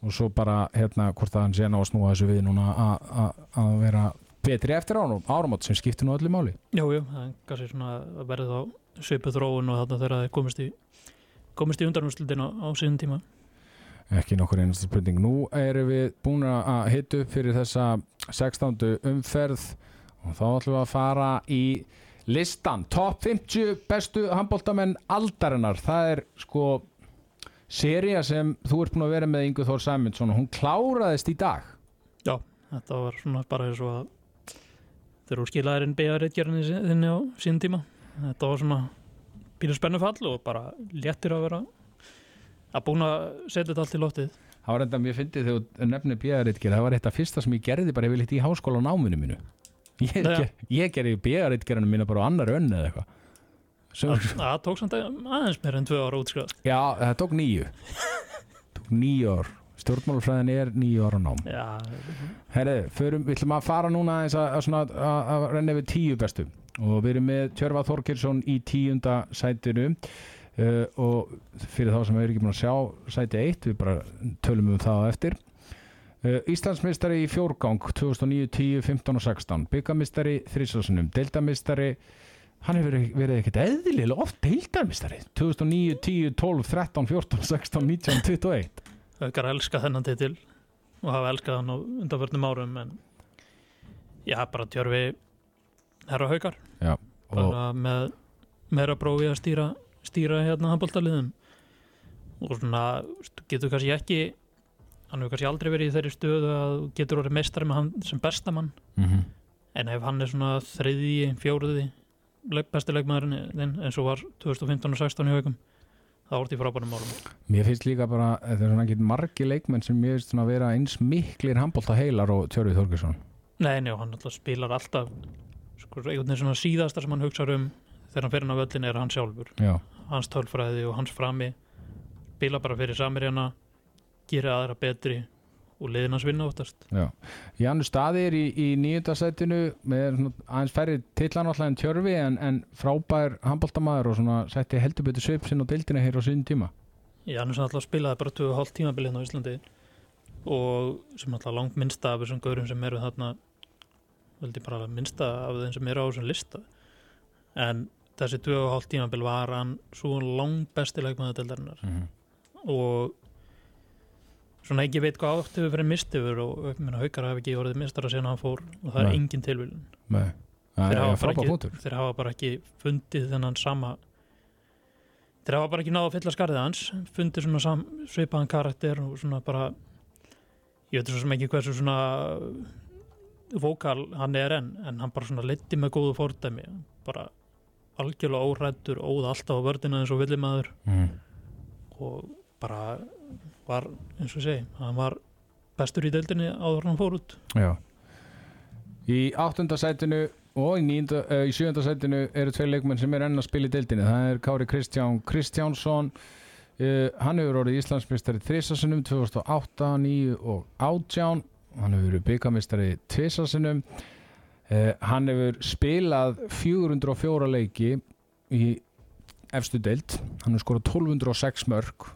Og svo bara hérna hvort að hann sé ná að snúa þessu við núna að- vera betri eftir áramót, áramót sem skiptir nú öllu máli. Jú, jú, það er kannski svona að verði þá komist í undanúrslutin á, á síðan tíma? Ekki nokkur einasta spurning. Nú erum við búin að hita upp fyrir þessa 16. umferð og þá ætlum við að fara í listan. Top 50 bestu handbóltamenn aldarinnar. Það er sko seria sem þú ert búin að vera með Ingu Þór Sæmundsson og hún kláraðist í dag. Já, þetta var svona bara eins og að þegar þú skilaðir inn beðaritgerðinni þinni á síðan tíma. Þetta var svona pínu spennufall og bara léttir að vera að búin að setja þetta allt í loftið. Það var enda mjög fyndið þegar nefnir bjöðaritgerð það var eitt af fyrsta sem ég gerði bara yfirleitt í háskóla á náminu mínu. Ég, Já. ger, ég gerði bjöðaritgerðinu mína bara á annar önn eða eitthvað. Það tók samt aðeins meir en tvö ára útskrifað já, það tók nýju tók nýju ár. Stjórnmálafræðin er nýju ára nám. Herri, við ætlum að fara núna að, að, að, að renna við tíu bestu og við erum með Tjörfa Þorkirsson í tíunda sætinu uh, og fyrir þá sem við erum ekki búin að sjá sæti 1, við bara tölum um það eftir. Uh, Íslandsmeistari í fjórgang 2009, 10, 15 og 16 byggamistari þrísásunum, deildamistari hann hefur verið ekkert eðlilega oft deildarmistari 2009, 10, 12, 13, 14, 16, 19, 21 aukar elska þennan titil og hafa elskað hann á undanförnum árum en já, bara tjörfi herra haukar Já, bara með meira prófi að stýra, stýra hérna handbóltaliðum og svona getur kannski ekki hann hefur kannski aldrei verið í þeirri stöðu að getur orðið meistari með hann sem bestamann mm en ef hann er svona þriði, fjóruði leik, besti leikmaðurinn þinn eins og var 2015 og 16 í haukum þá orðið í frábænum málum. Mér finnst líka bara, þetta er svona ekki margi leikmenn sem mér finnst svona að vera eins miklir handbólta heilar og Tjörfi Þorgesson Nei, og hann alltaf spilar alltaf sko, einhvern veginn síðasta sem hann hugsa um þegar hann fer inn á völlin er hann sjálfur. Já, hans tölfræði og hans frami. Spila bara fyrir samirjana gera aðra betri og liðin hans vinna oftast. Já. Janus Staði er í, í nýjöndasætinu með aðeins færri tillan alltaf en Tjörfi en, en frábær handbóltamaður og svona setti heldur betur svip sinn og deildina hér á síðan tíma. Já, hann er svona alltaf spilaði bara 2,5 tímabilið hérna á Íslandi og sem alltaf langt minnsta af þessum gaurum sem eru þarna veldi bara minnsta af þeim sem eru á þessum lista. En þessi 2,5 tímabil var hann svo langt besti leikmaður deildarinnar. Mm -hmm. og svona ekki veit hvað átt hefur verið mistifur og ég meina, haukar hafi ekki orðið mistara síðan hann fór og það Nei. er engin tilvílun Nei, það þeir er þeir hafa bara ekki fundið þennan sama þeir hafa bara ekki náða að fylla skarðið hans fundið svona sam, svipaðan karakter og svona bara ég veit svo sem ekki hversu svona vókal hann er enn en hann bara svona leiti með góðu fórdæmi bara algjörlega órættur óð alltaf á vördina eins og villimaður. Mm. og bara var eins og segi hann var bestur í deildinni áður hann fór út. Já. Í áttundasætinu og í, uh, í sjöundasætinu eru tvei leikmenn sem er enn að spila í deildinni. Það er Kári Kristján Kristjánsson uh, hann hefur orðið Íslandsmeistari þrisasunum 2008, 9 og 18 hann hefur verið byggamistari tvisasunum uh, hann hefur spilað 404 leiki í efstu deild. Hann hefur skorað 1206 mörg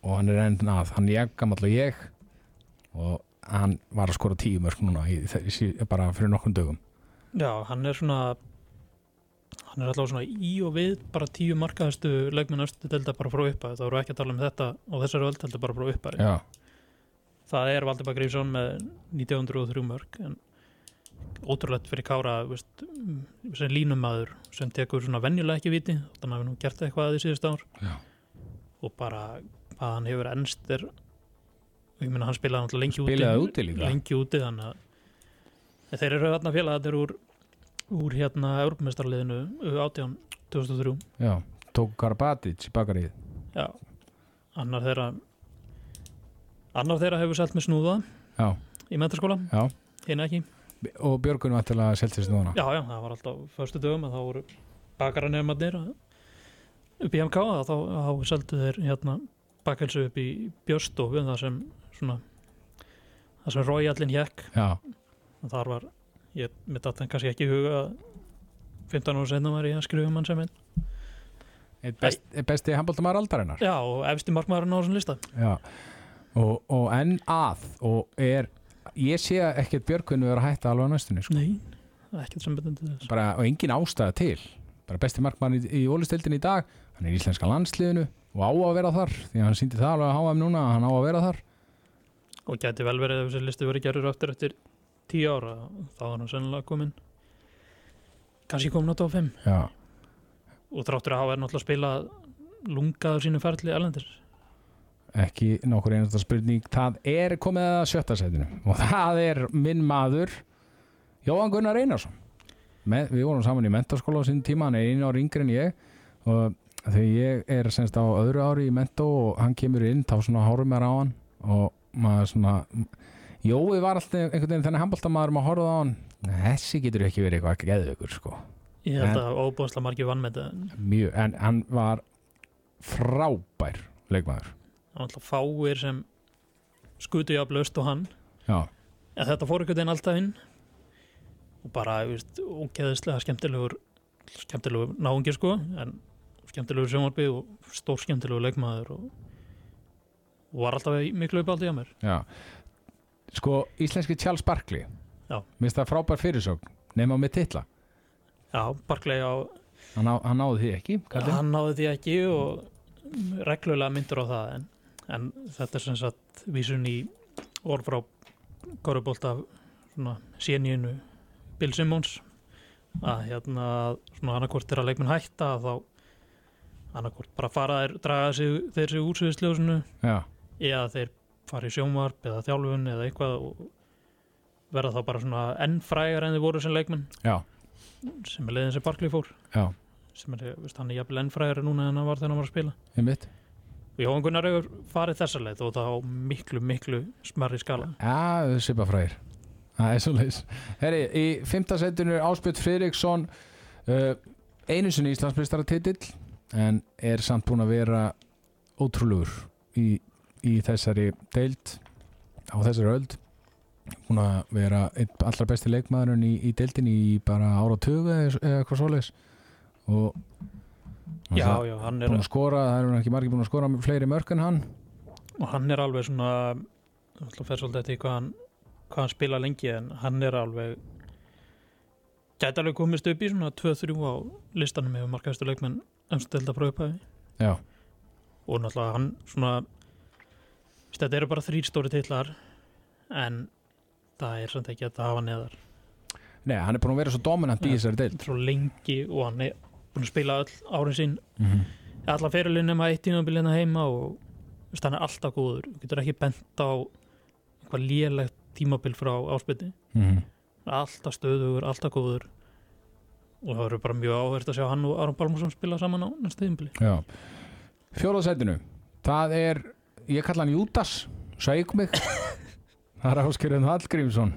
og hann er enn að hann ég gamall og ég. Og hann var að skora tíu mörg núna í, í, bara fyrir nokkrum dögum. Já, hann er svona hann er alltaf svona í og við bara tíu markaðastu leikmenn östu delta bara frá uppa það voru ekki að tala um þetta og þessari öll delta bara frá uppa Já, það er Valdimar Grífsson með 1903 mörg en ótrúlegt fyrir Kára veist, sem línumæður sem tekur svona venjulega ekki viti þannig að við nú gert eitthvað í síðust ár Já. og bara hvað hann hefur ennst er ég meina hann spilaði náttúrulega lengi úti Spilaði úti líka. lengi úti þannig að þeir eru þarna félagatir úr úr hérna Europamestarliðinu 18 2003 já, tók Karabatic í bakarið já, annar þeirra annar þeirra hefur selt með snúða Já, í mentaskóla, já. Hinn ekki. Og Björgun var til að seltist núna Já, já, það var alltaf förstu dögum að þá voru bakaranefnarnir upp í MK að þá, þá seldu þeir hérna bakkelsu upp í björstofu það sem svona það sem Royalin hjekk Já, og þar var, ég mitt að það kannski ekki huga að 15 ára senna var ég að skrifa um hann sem einn. Eitt best, besti handbóltamæður aldarinnar. Já, og efsti markmaðurinn á þessum lista. Já, og, og enn að og er, ég sé ekkert Björgun vera að hætta alveg á næstunni sko. Bara, og engin ástæða til. Bara besti markmann í, í ólistildin í dag hann er í íslenska landsliðinu og á að vera þar því að hann síndi það alveg að háa um núna að hann á að vera þar. Og gæti vel verið ef þessi listi verið gerður aftur eftir 10 ára þá er hann sennilega komin kannski komin á top 5 já, og þráttur að hafa er náttúrulega að spila lungaður sínu ferli erlendir ekki nokkur einasta spurning. Það er komið að sjötta setinu og það er minn maður Jóhann Gunnar Einarsson. Með, við vorum saman í mentaskóla á sín tíma hann er einu ári yngri en ég. Og þegar ég er semst á öðru ári í mentó og hann kemur inn þá svona hárum mér á hann og maður svona Jói var alltaf einhvern veginn þennan handbóltamaður maður horfði á hann. Þessi getur ekki verið eitthvað geðveikur sko. Ég held En- að óbúðslega margir vann með þetta mjög, en hann var frábær leikmaður það var alltaf fáir sem skutu jafnlaust og hann. Já, en þetta fór einhvern veginn alltaf inn. Og bara, þú veist, ógeðislega skemmtilegur skemmtilegur náungir sko. En skemmtilegur sjónvarpi og stór skemmtilegur leikmaður og, og var alltaf miklu uppáldi á mér. Já. Sko, íslenski Charles Barkley. Já. minnst það frábær fyrirsögn nema með titla. Já, Barkley á, hann, á, hann náði því ekki kallinn. hann náði því ekki og reglulega myndur á það en, en þetta er sem sagt vísun í orð frá Kórubólta svona séníinu Bill Simmons að hérna svona annarkvort er að leikminn hætta þá annarkvort bara fara þeir draga sig, þeir sig úr sviðsljósinu eða þeir fara í sjónvarp eða þjálfun eða eitthvað og verða þá bara svona enn frægar en þeir voru sem leikmenn. Já, sem er leiðin sem Barkley fór. Já, sem er, veist, hann er jafnvel enn frægari núna en hann var þegar hann var að spila. Einmitt og Jóhann Gunnar hefur farið þessa leið og það á miklu, miklu smarri skala. Já, svipa fræðir það er svo leis herri, í fymta setinu er Áspjöld Friðriksson uh, einu sinni Íslandsmeistaratitil en er samt búin að vera ótrúlegur í, í þessari deild á þessari öld. Búin að vera allra besti leikmaðurinn í, í deildin í bara ára tuga eða eitthvað svoleiðis. Og já, já, hann er, búin að skora, það eru ekki margir búin að skora fleiri mörg en hann. Og hann er alveg svona það fer svolítið eftir hvað hann, hvað hann spila lengi en hann er alveg gæti alveg komist upp í svona 2-3 á listanum með markaðistu leikmenn emstelda frá upphæfi já, og náttúrulega hann svona þetta eru bara þrýr stóri titlar en það er samt ekki að hafa neðar. Nei, hann er búin að vera svo dominant í Já. þessari deild. svo lengi og hann er búin að spila öll árin sín. Mm -hmm. alla fyrirlin nema eitt tímabilið heima og hann er alltaf góður. Þú getur ekki bent á eitthvað lélegt tímabil frá áspilni Mm alltaf stöðugur, alltaf góður. Og það verður bara mjög áhverst að sjá hann og Aron Balmarsson spila saman á næsta tímabili. Fjóðarsætinu Það er, ég kalla hann Júdas. Sæk mig. Það er Áskeriðan Hallgrímsson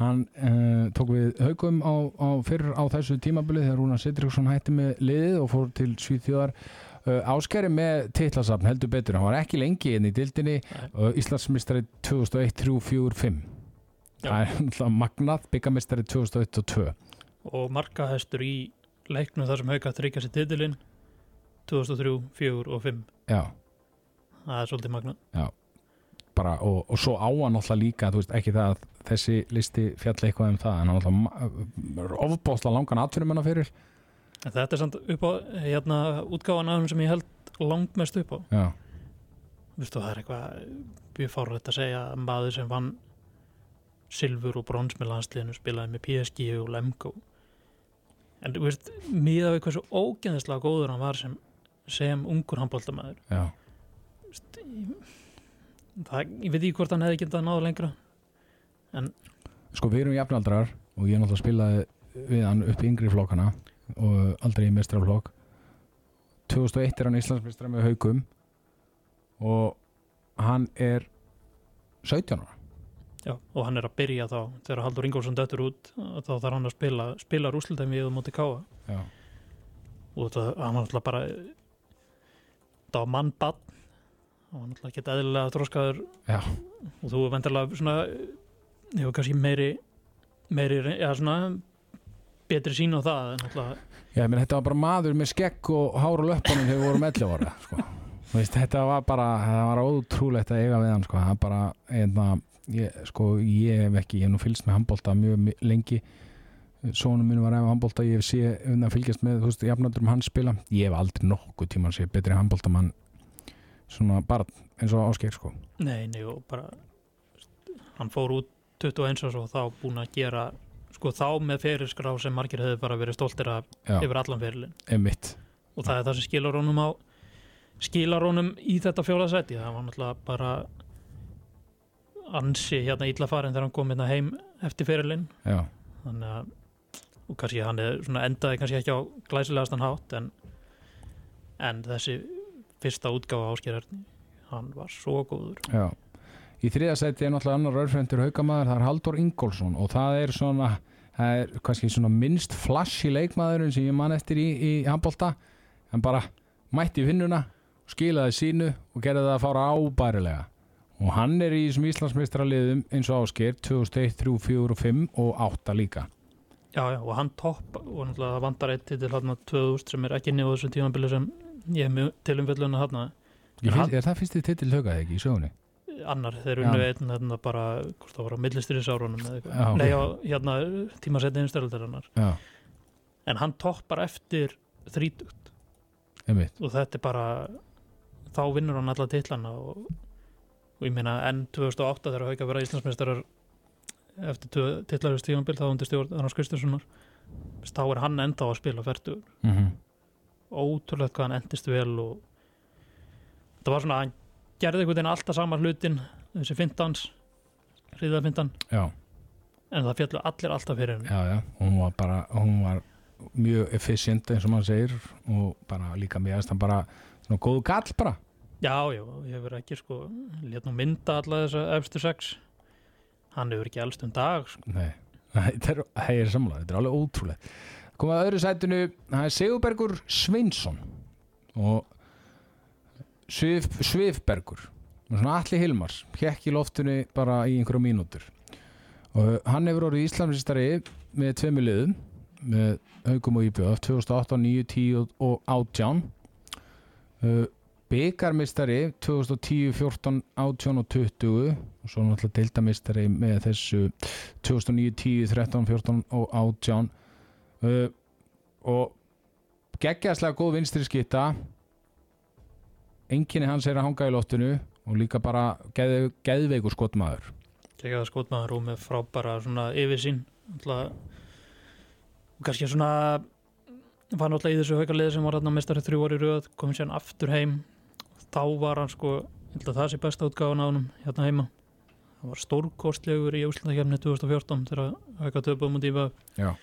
Hann uh, tók við haugum á, á fyrir á þessu tímabili þegar Rúnar Sidriksson hætti með liðið og fór til Svíþjóðar. Uh, Áskeri með titlasafn heldur betur. Hann var ekki lengi inn í dildinni uh, Íslandsmistari 2001, 3, 4, 5 Já. Það er magnað. Byggamistari 2001 og 2 og markahæstur í leiknum þar sem hauka tryggja sér titilinn 2003, 4 og 5 Já. Það er svolítið magna bara, og, og svo á hann náttúrulega líka þú veist, ekki það að þessi listi fjall eitthvað um það, en hann náttúrulega ofbóðsla langan atvinnumennar fyrir. En þetta er samt upp á hérna útgáfan af þeim sem ég held langt mest upp á. Já, Vistu, það er eitthvað mjög fárrætt að segja að maður sem vann silfur og brons með landsliðinu spilaði með PSG og Lemko en þú veist, miða við hversu ógeðislega góður hann var sem, sem ungur handbóltamæður það, ég veit ekki hvort hann hefði getað náða lengra. Sko við erum jafnaldrar og ég náttúrulega spilaði við hann upp í yngri flokkana og aldrei í mestraflokk 2001 er hann Íslandsmeistra með haugum og hann er 17 ára. Já, og hann er að byrja þá. Þegar Haldur Ingólfsson dættur út þá þarf hann að spila, spila rúslutæmi við móti káa já, og það, hann var náttúrulega bara það var mann bann hann náttúrulega geta eðlilega þróskaður Já. og þú vendarlega svona hefur kannski meiri meiri, eða svona betri sín á það Já, menn þetta var bara maður með skegg og hár og við vorum 11 ára sko. Þetta var bara það var ótrúlegt að eiga við hann sko. það var bara, einna, ég, sko, ég hef ekki, ég hef nú fylgst með handbólta mjög lengi sónum minn var ef handbólta, ég hef að fylgjast með, þú veist, jafnaldur um hans spila ég hef aldrei nokkuð tíma að sé betri handbóltamann svona bara eins og áskeg, sko. Nei, nei og bara hann fór út 21 árs og þá búin að gera sko þá með ferilskrá sem margir hefur bara verið stoltir af Já, yfir allan ferilin emitt og það er það sem skilar honum á skilar honum í þetta fjóla seti það var náttúrulega bara ansi hérna illa farin þegar hann kom hérna heim eftir ferilin Já, þannig að og kannski hann er endaði kannski ekki á glæsilegastan hátt en, en þessi fyrsta útgáfa áskerarni hann var svo góður. Já. Í þriða sæti er náttúrulega annar örfrendur haukamaður, það er Haldur Ingólfsson og það er svona, það er kannski svona minnst flash í leikmaðurinn sem ég man eftir í, í handbólta en bara mætti vinnuna skilaði sínu og gerði það að fára ábærilega. Og hann er í þessum Íslandsmeistraliðum eins og ásker 2001, 3, 4 og 5 og 8 líka. Já, já, og hann topp og náttúrulega það vantar eitt til hérna 2000 sem er ekki inn í þessu tímanbili sem ég hef mjög tilumfjöldun að hérna Ég En finnst, Er það fyrst í titil haukaði ekki í sögunni? annar, þeir Já. unnu einn hérna bara, hvort það var á millistyrðisárunum eða eitthvað, nei á hérna tímasetni einstöldar Já, en hann toppar eftir þrítugt. Einmitt. Og þetta er bara þá vinnur hann alla titlana og, og ég meina enn 2008 þegar Hauka vera Íslandsmeistarar eftir titlarist tímanbíl þá undir stjórn Arnars Kristinssonar þá er hann enda á að spila færtur mm ótrúlega hvað hann endist vel og það var svona, hann gerði einhvern veginn alltaf sama hlutin þessi fintans hriðafintan, en það fjallu allir alltaf fyrir henni. Já, já, hún var bara hún var mjög efficient eins og maður segir og bara líka mjög hann bara svona góðu gall bara. Já, já, ég hefur ekki sko létt nú mynda alla þessa efstu sex. Hann hefur ekki elst um dag sko. Nei, þetta er, það er samlega, þetta er alveg ótrúlega komið að öðru sætinu, það er Sigurbergur Sveinsson og Svif, Svifbergur og svona Alli Hilmars hekk í loftinu bara í einhverju mínútur. Og hann hefur orðið Íslandsistari með tveimu liðum með haugum og íbjöð 2008, 9, 10 og 18 uh, byggarmistari 2010, 14, 18 og 20 og svo náttúrulega deildamistari með þessu 2009, 10, 13, 14 og 18 uh, og geggjaðslega góð vinstri skitta enginni hans er að hanga í loftinu og líka bara geð, geðveikur skotmaður. Tegaða skotmaður og með frábæra svona yfirsýn. Og kannski svona var náttúrulega í þessu haukarliði sem var þarna mestari þrjú orði röð, komið sér aftur heim. Þá var hann sko að það sé besta útgáðan á honum hérna heima. Hann var stórkostlegur í úslandakefni 2014 þegar hauka töpum og dýfa Já.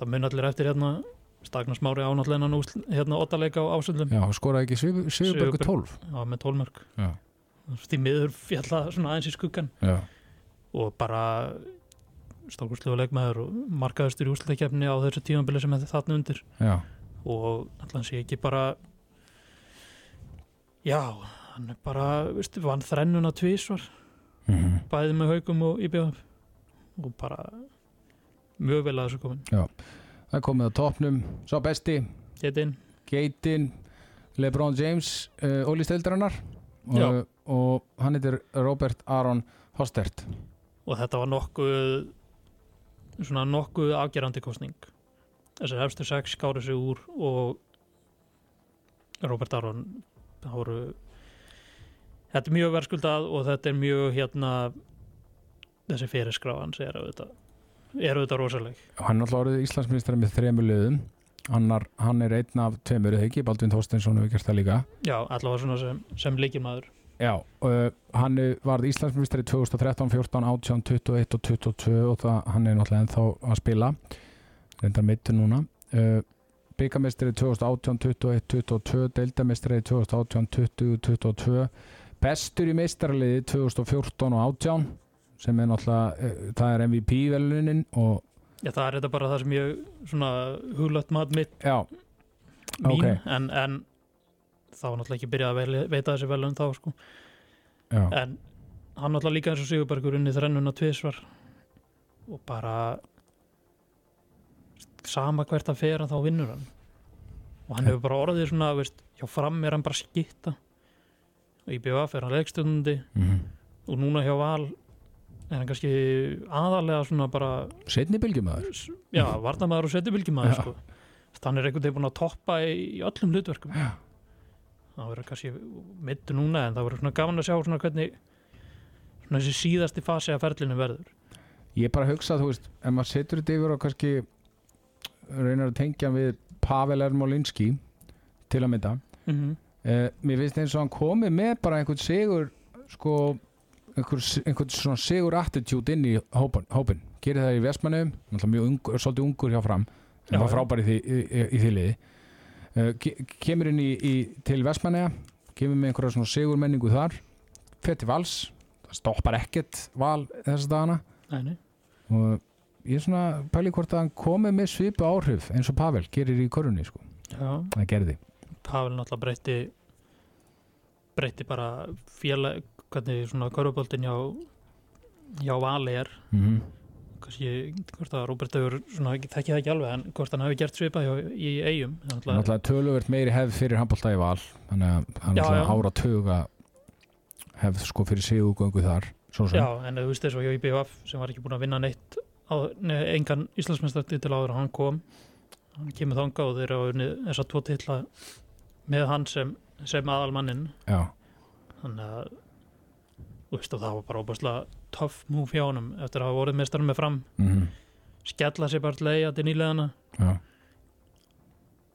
Það mun allir eftir hérna. Stagnar Smári ánáttlega hérna ottaleika á ásöldum. Já, skoraði ekki Sigurbergur 12 Já, með tólmörk Já. því miður fjalla svona aðeins í skuggan Já, og bara stórkustlega leikmaður og markaðustur í úslutakefni á þessu tímabili sem er þarna undir. Já, og allan sé ekki bara já, hann er bara veistu, vann þrennuna tvísvar mm bæði með haugum og IBF og bara mjög vel að þessu komin. Það er komið á topnum Sá besti, Getinn, Geitin Lebron James, uh, Óli Steldarinnar Já. og, og hann heitir Robert Aron Hostert. Og þetta var nokkuð svona nokkuð afgerandi kostning þessar hefstu sex skáru sig úr og Robert Aron það voru þetta er mjög verðskuldað og þetta er mjög hérna þessi fyrirskráðan er auðvitað er auðvitað rosaleg. Hann er alltaf orðið Íslandsministrar með þremur liðum. Annar, hann er einn af tveimur eða ekki, Baldvin Þorsteinsson hefur gert það líka. Já, allavega svona sem, sem líkilmaður Já, uh, hann varð Íslandsministri 2013, 14, 18, 21 og 22 og það, hann er náttúrulega ennþá að spila. Reyndar mittur núna. Uh, byggamestri 2018, 21, 22 deildamestri 2018, 20, 22 bestur í meistaraliði 2014 og 18 sem er náttúrulega, uh, það er MVP velunin og já, það er þetta bara það sem ég svona huglætt mat mitt. Já, mín Ok. en, en þá var náttúrulega ekki byrjað að veita þessi velun þá sko. Já, en hann náttúrulega líka eins og Sigurbergur unni þrennuna tvisvar og bara sama hvert að fer þá vinnur hann. Og hann hefur bara orðið svona veist, hjá fram er hann bara skitta og í BVF er hann leikstundandi mm og núna hjá Val er hann kannski aðalega svona bara setni bylgjumæður já, varnamaður og setjubilgjumæður Já. sko. hann er einhvern veginn búin að toppa í, í öllum hlutverkum Já. það verður kannski mittu núna en það verður svona gaman að sjá svona hvernig svona þessi síðasti fasi af ferlinu verður ég bara hugsa þú veist, ef maður setur þetta yfir og kannski reynar að tengja við Pavel Ermolinski til að mynda mm uh, mér finnst eins og hann komið með bara einhvern sigur sko einhvern, einhvern svona sigur attitude inn í hópin, hópin. gerir það í Vestmannum mjög ungur, svolítið ungur hjá fram en Já, var frábær í í, í, í því liði uh, ke kemur inn í, í, til Vestmannega kemur með einhverja svona sigur menningu þar fer til vals það stoppar ekkert val þess dagana nei. og ég er svona pæli hvort að hann komið með svipu áhrif eins og Pavel gerir í körunni sko. Það gerði Pavel náttúrulega breytti breytti bara félag hvernig svona köruboltin hjá hjá Vali er. Mm -hmm. kannski hvort að Róbert hefur svona, ég þekki það ekki alveg en hvort hann hefur gert svipað hjá, í eigum náttúrulega töluvert meiri hefð fyrir handbólta í val þannig að hann já. ára tuga hefð sko fyrir sigugöngu þar Já, en þú veist þess að hjá IBF sem var ekki búin að vinna neitt á, nei, engan Íslandsmestari til áður en hann kom. Hann kemur þanga og þeir eru unnið þessa tvo titla með hann sem, sem aðalmannin já, þannig að veist og það var bara óbærslega töff múf hjá honum eftir að hafa vorið mestarinn með fram. Mm skella sér bara til leia til nýleðana já,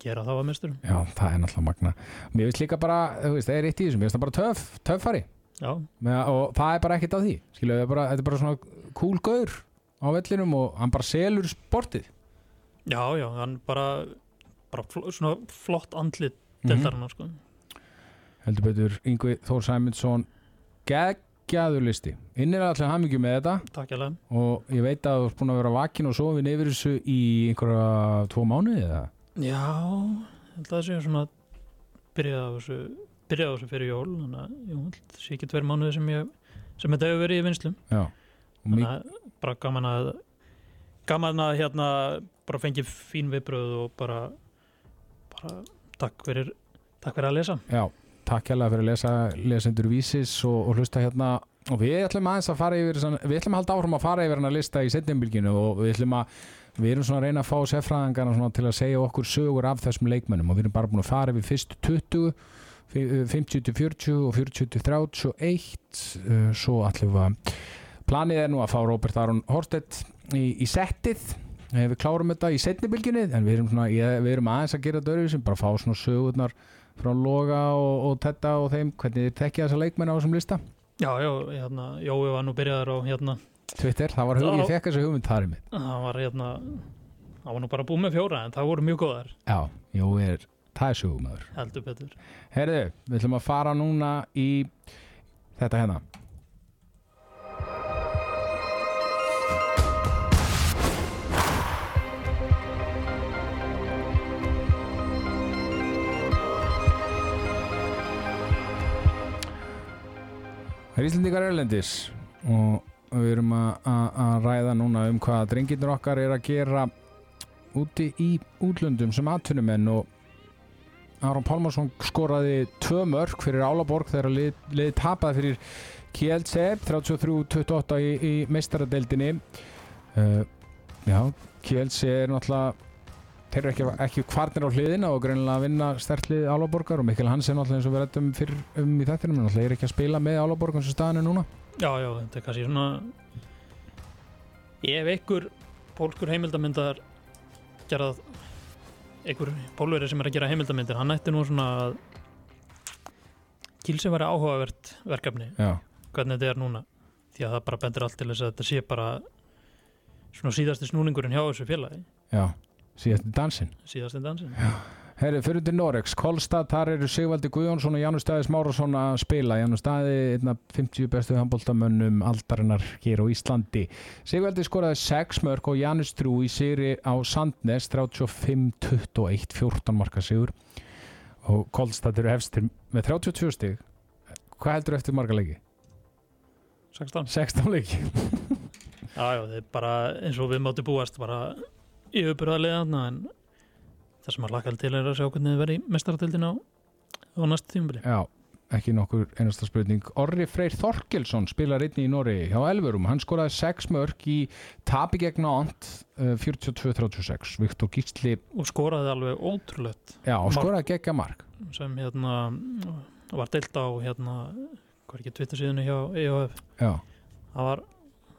gera það að mesturum já, það er náttúrulega magna mér finnst líka bara, þú veist, það er eitt í þessum mér finnst það bara töff, töffari Já, Með, og það er bara ekkert að því Skilu, er bara, þetta er bara svona cool gaur á vellinum og hann bara selur sportið. Já, já, hann bara, bara fl svona flott andlit Mhm. deildarinnar sko. heldur betur Yngvi Þór Sæmundsson geggjaður listi. Innir allir hamingjum með þetta. Takk lega og ég veit að þú ert búin að vera vakin og sofin yfir þessu í einhverja tvo mánuði eða? Já, það sé svona byrjaði á þessu byrjaði á þessu fyrir jól þannig að jú, það sé ekki tveir mánuði sem ég sem þetta hefur verið í vinslum þannig að bara gaman að gaman að hérna bara fengi fín viðbröð og bara bara takk fyrir takk fyrir að lesa. Já, takk hérlega fyrir að lesa lesendur vísis og, og hlusta hérna. Og við ætlum aðeins að fara yfir við ætlum að halda áfram að fara yfir hann að lista í setjumbilginu og við ætlum að við erum svona að reyna að fá sérfræðingarna svona til að segja okkur sögur af þessum leikmönnum. Og við erum bara búin að fara yfir fyrstu 20 50-40 og 40-31 uh, svo ætlum við að planið er nú að fá Róbert Aron Horstedt í, í settið. Eh, við klárum þetta í setnibilginni en við erum, svona, við erum aðeins að gera dörfi sem bara fá svona sögurnar frá Loga og, og Tetta og þeim. Hvernig þeir tekja þessa leikmenn á þessum lista? Já, já, hérna, Jói var nú byrjaður á hérna, Twitter, það var hug, Já. ég fekk þessu hugmynd þar í mitt. Það var hérna það var nú bara búið með fjóra en það voru mjög góðar. Já, jú, er, það er sögumöður heldur betur. Herðu, við ætlum að fara núna í þetta hérna Það er Íslendingar Erlendis og við erum að- ræða núna um hvað drengirnir okkar er að gera úti í útlöndum sem atvinnumenn og Aron Pálmarsson skoraði tvö mörg fyrir Álaborg þegar lið, lið tapaði fyrir Kielce 33-28 í, í meistaradeildinni. Uh, Já, Kielce er náttúrulega þeir eru ekki, ekki kvarnir á hliðina og greinilega að vinna stertlið Álaborgar og Mikkel Hansen náttúrulega eins og við rættum fyrir um í þettinum en náttúrulega er ekki að spila með Álaborg eins og staðan er núna. Já, já, þetta er kannski svona ef einhver pólskur heimildamindar gerað einhver pólveri sem er að gera heimildamindir hann ætti nú svona að Kilsi væri áhugavert verkefni Já, hvernig þetta er núna því að það bara bendir allt til þess að þetta sé bara svona síðasti snúningurinn hjá þessu félagi. Já, síðast í dansinn síðasti dansin Herri, fyrir til Norex, Kolstad, þar eru Sigvaldi Guðjónsson og Janus Stæði Smárasson að spila. Janus Stæði, einn af 50 bestu handbóltamönnum aldarinnar hér á Íslandi. Sigvaldi skoraði 6 mörg og Janus Trú í sigri á Sandnes 35-21, 14 marka sigur. Og Kolstad eru hefstir með 32 stig. Hvað heldur eftir marga leiki? 16 16 leiki. Já, já, það er bara eins og við mátu búast bara yfirbyrðarlega þarna en það sem að lakka til er að sjá hvernig þið verði mestaratildin á, á næstu tímabili Já, ekki nokkur einasta spurning. Orri Freyr Þorkelsson spilar einni í Nóri hjá Elverum. Hann skoraði 6 mörg í tapi gegn ánt uh, 42-36. Viktor Gísli, og skoraði alveg ótrúlegt já, og skoraði geggja mark. sem hérna var deilt á hérna hvað er ekki Twitter síðunni hjá EOF Já, það var,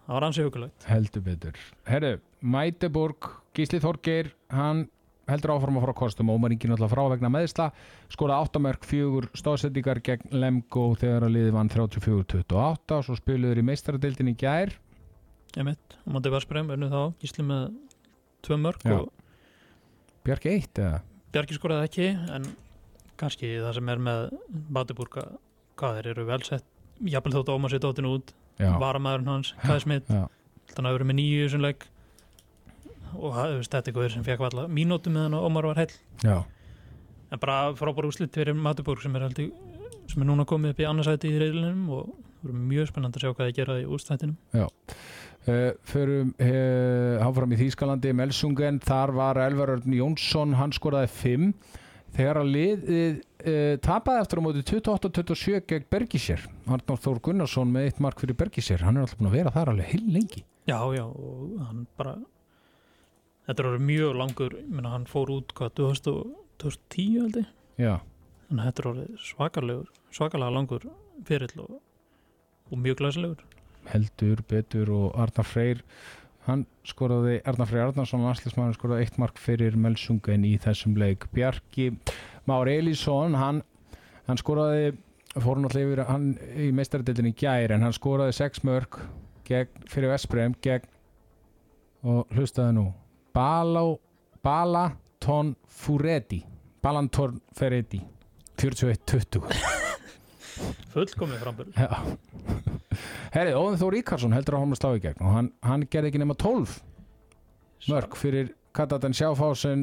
það var ansið hugulegt heldur betur. Herru, Mæteburg, Gísli Þorgeir hann heldur áfram að fara kostum. Ómar Ingi náttúrulega frá vegna meðsla skoraði 8 mörg, 4 stóðsendingar gegn Lemgo þegar að liði vann 34-28 og svo spiluður í meistaradildin í gær. Ég mitt, á móti Varsbrem unnu þá gísli með tvö mörg Já. og Bjarki 1 eða? Bjarki skoraði ekki en kannski það sem er með Batiburga, hvað þeir eru vel sett. Jafnvel þótt Ómar sér dóttinu út varamæðurinn hans, Kai Smith. já, þannig að verið með nýju þessum leik. Og það, er eitthvað sem fekk alla mínútu með hann og Ómar var heill. Já, en bara frábár úslit fyrir Matiburg sem er, heldur, sem er núna komið upp í annarsæti í reyðlinum og það verður mjög spennandi að sjá hvað þið gera í úrstættinum Uh, förum uh, áfram í Þýskalandi. Melsungen, þar var Elvar Örn Jónsson, hann skoraði 5 þegar að liðið uh, tapaði eftir á móti 28-27 gegn Bergisir, Arnór Þór Gunnarsson með eitt mark fyrir Bergisir, hann er alltaf búin að vera þar alveg heil lengi. Já, já, og hann bara þetta er orðið mjög langur meina, hann fór út hvað, 2000 og- 2010 held ég? Já, þannig að þetta er orðið svakalegur svakalega langur fyrill og, og mjög glæsilegur. Heldur, betur og Arnar Freyr hann skoraði, Arnar Freyr Arnarsson landslismæður skoraði eitt mark fyrir Melsungen í þessum leik, Bjarki Már Elísson, hann hann skoraði, fór náttúrulega yfir hann í meistaradildinni í gær en hann skoraði sex mörg gegn, fyrir Vesprem gegn og hlustaði nú Bala, Balaton Furetti Balanton Ferretti 41-20 fullkomið frambur Já Herri, Óðin Þór Ríkarsson heldur að hóma slá í gegn og hann, hann gerði ekki nema 12 mörg fyrir Katatan Sjáfásen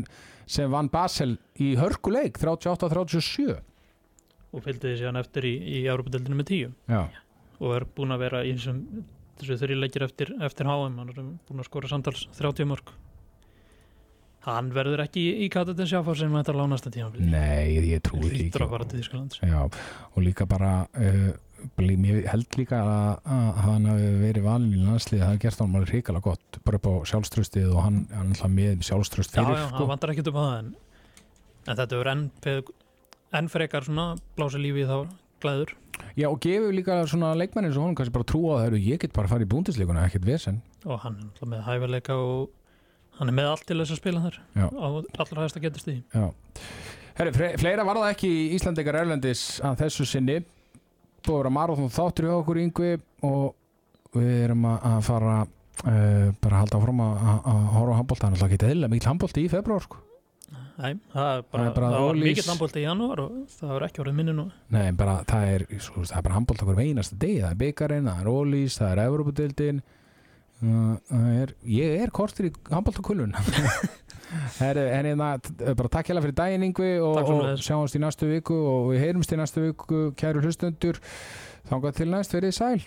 sem vann Basel í hörkuleik 38-37 og fylgdi því síðan eftir í, í Európa-deldinu með 10 Já, og er búin að vera í þessum þessu þrjí leikir eftir, eftir HM hann er búin að skora samtals 30 mörg hann verður ekki í, Katatin Sjáfár sem þetta lánasta tíma nei, ég trúi ekki. og líka bara uh, mér held líka að, að hann hafi verið valin í landslið það gert hann alveg hrikalega gott bara upp á sjálfströstið og hann er alltaf með sjálfströst já, fyrir já, sko. hann vantar ekkert upp á það en, en þetta verður enn, enn frekar svona blása lífi þá glæður Já, og gefur líka svona leikmennin sem honum kannski bara trúa að það eru ég get bara að fara í búndisleikuna, ekkert vesen og hann er náttúrulega með hæfileika og hann er með allt til þess að spila þar Já. á allra hægsta getist í Já. Herri, fleira var það ekki í Íslandingar Erlendis að þessu sinni búið að vera marathon þáttur hjá okkur yngvi og við erum að fara uh, bara að halda áfram að, horfa á handbólta, það er alltaf ekki eðlilega mikil handbólti í februar sko. Nei, það er bara, bara það var mikill handbólti í janúar og það var ekki orðið minni nú. Nei, bara það er, svo, það er bara handbólta okkur einasta degi, það er byggarinn, það er ólís það er Evropadildin uh, ég er kortir í handbólta kulun Herri, en ég bara takk hérlega fyrir daginn yngvi og, og sjáumst í næstu viku og við heyrumst í næstu viku kæru hlustundur þangað til næst verið sæl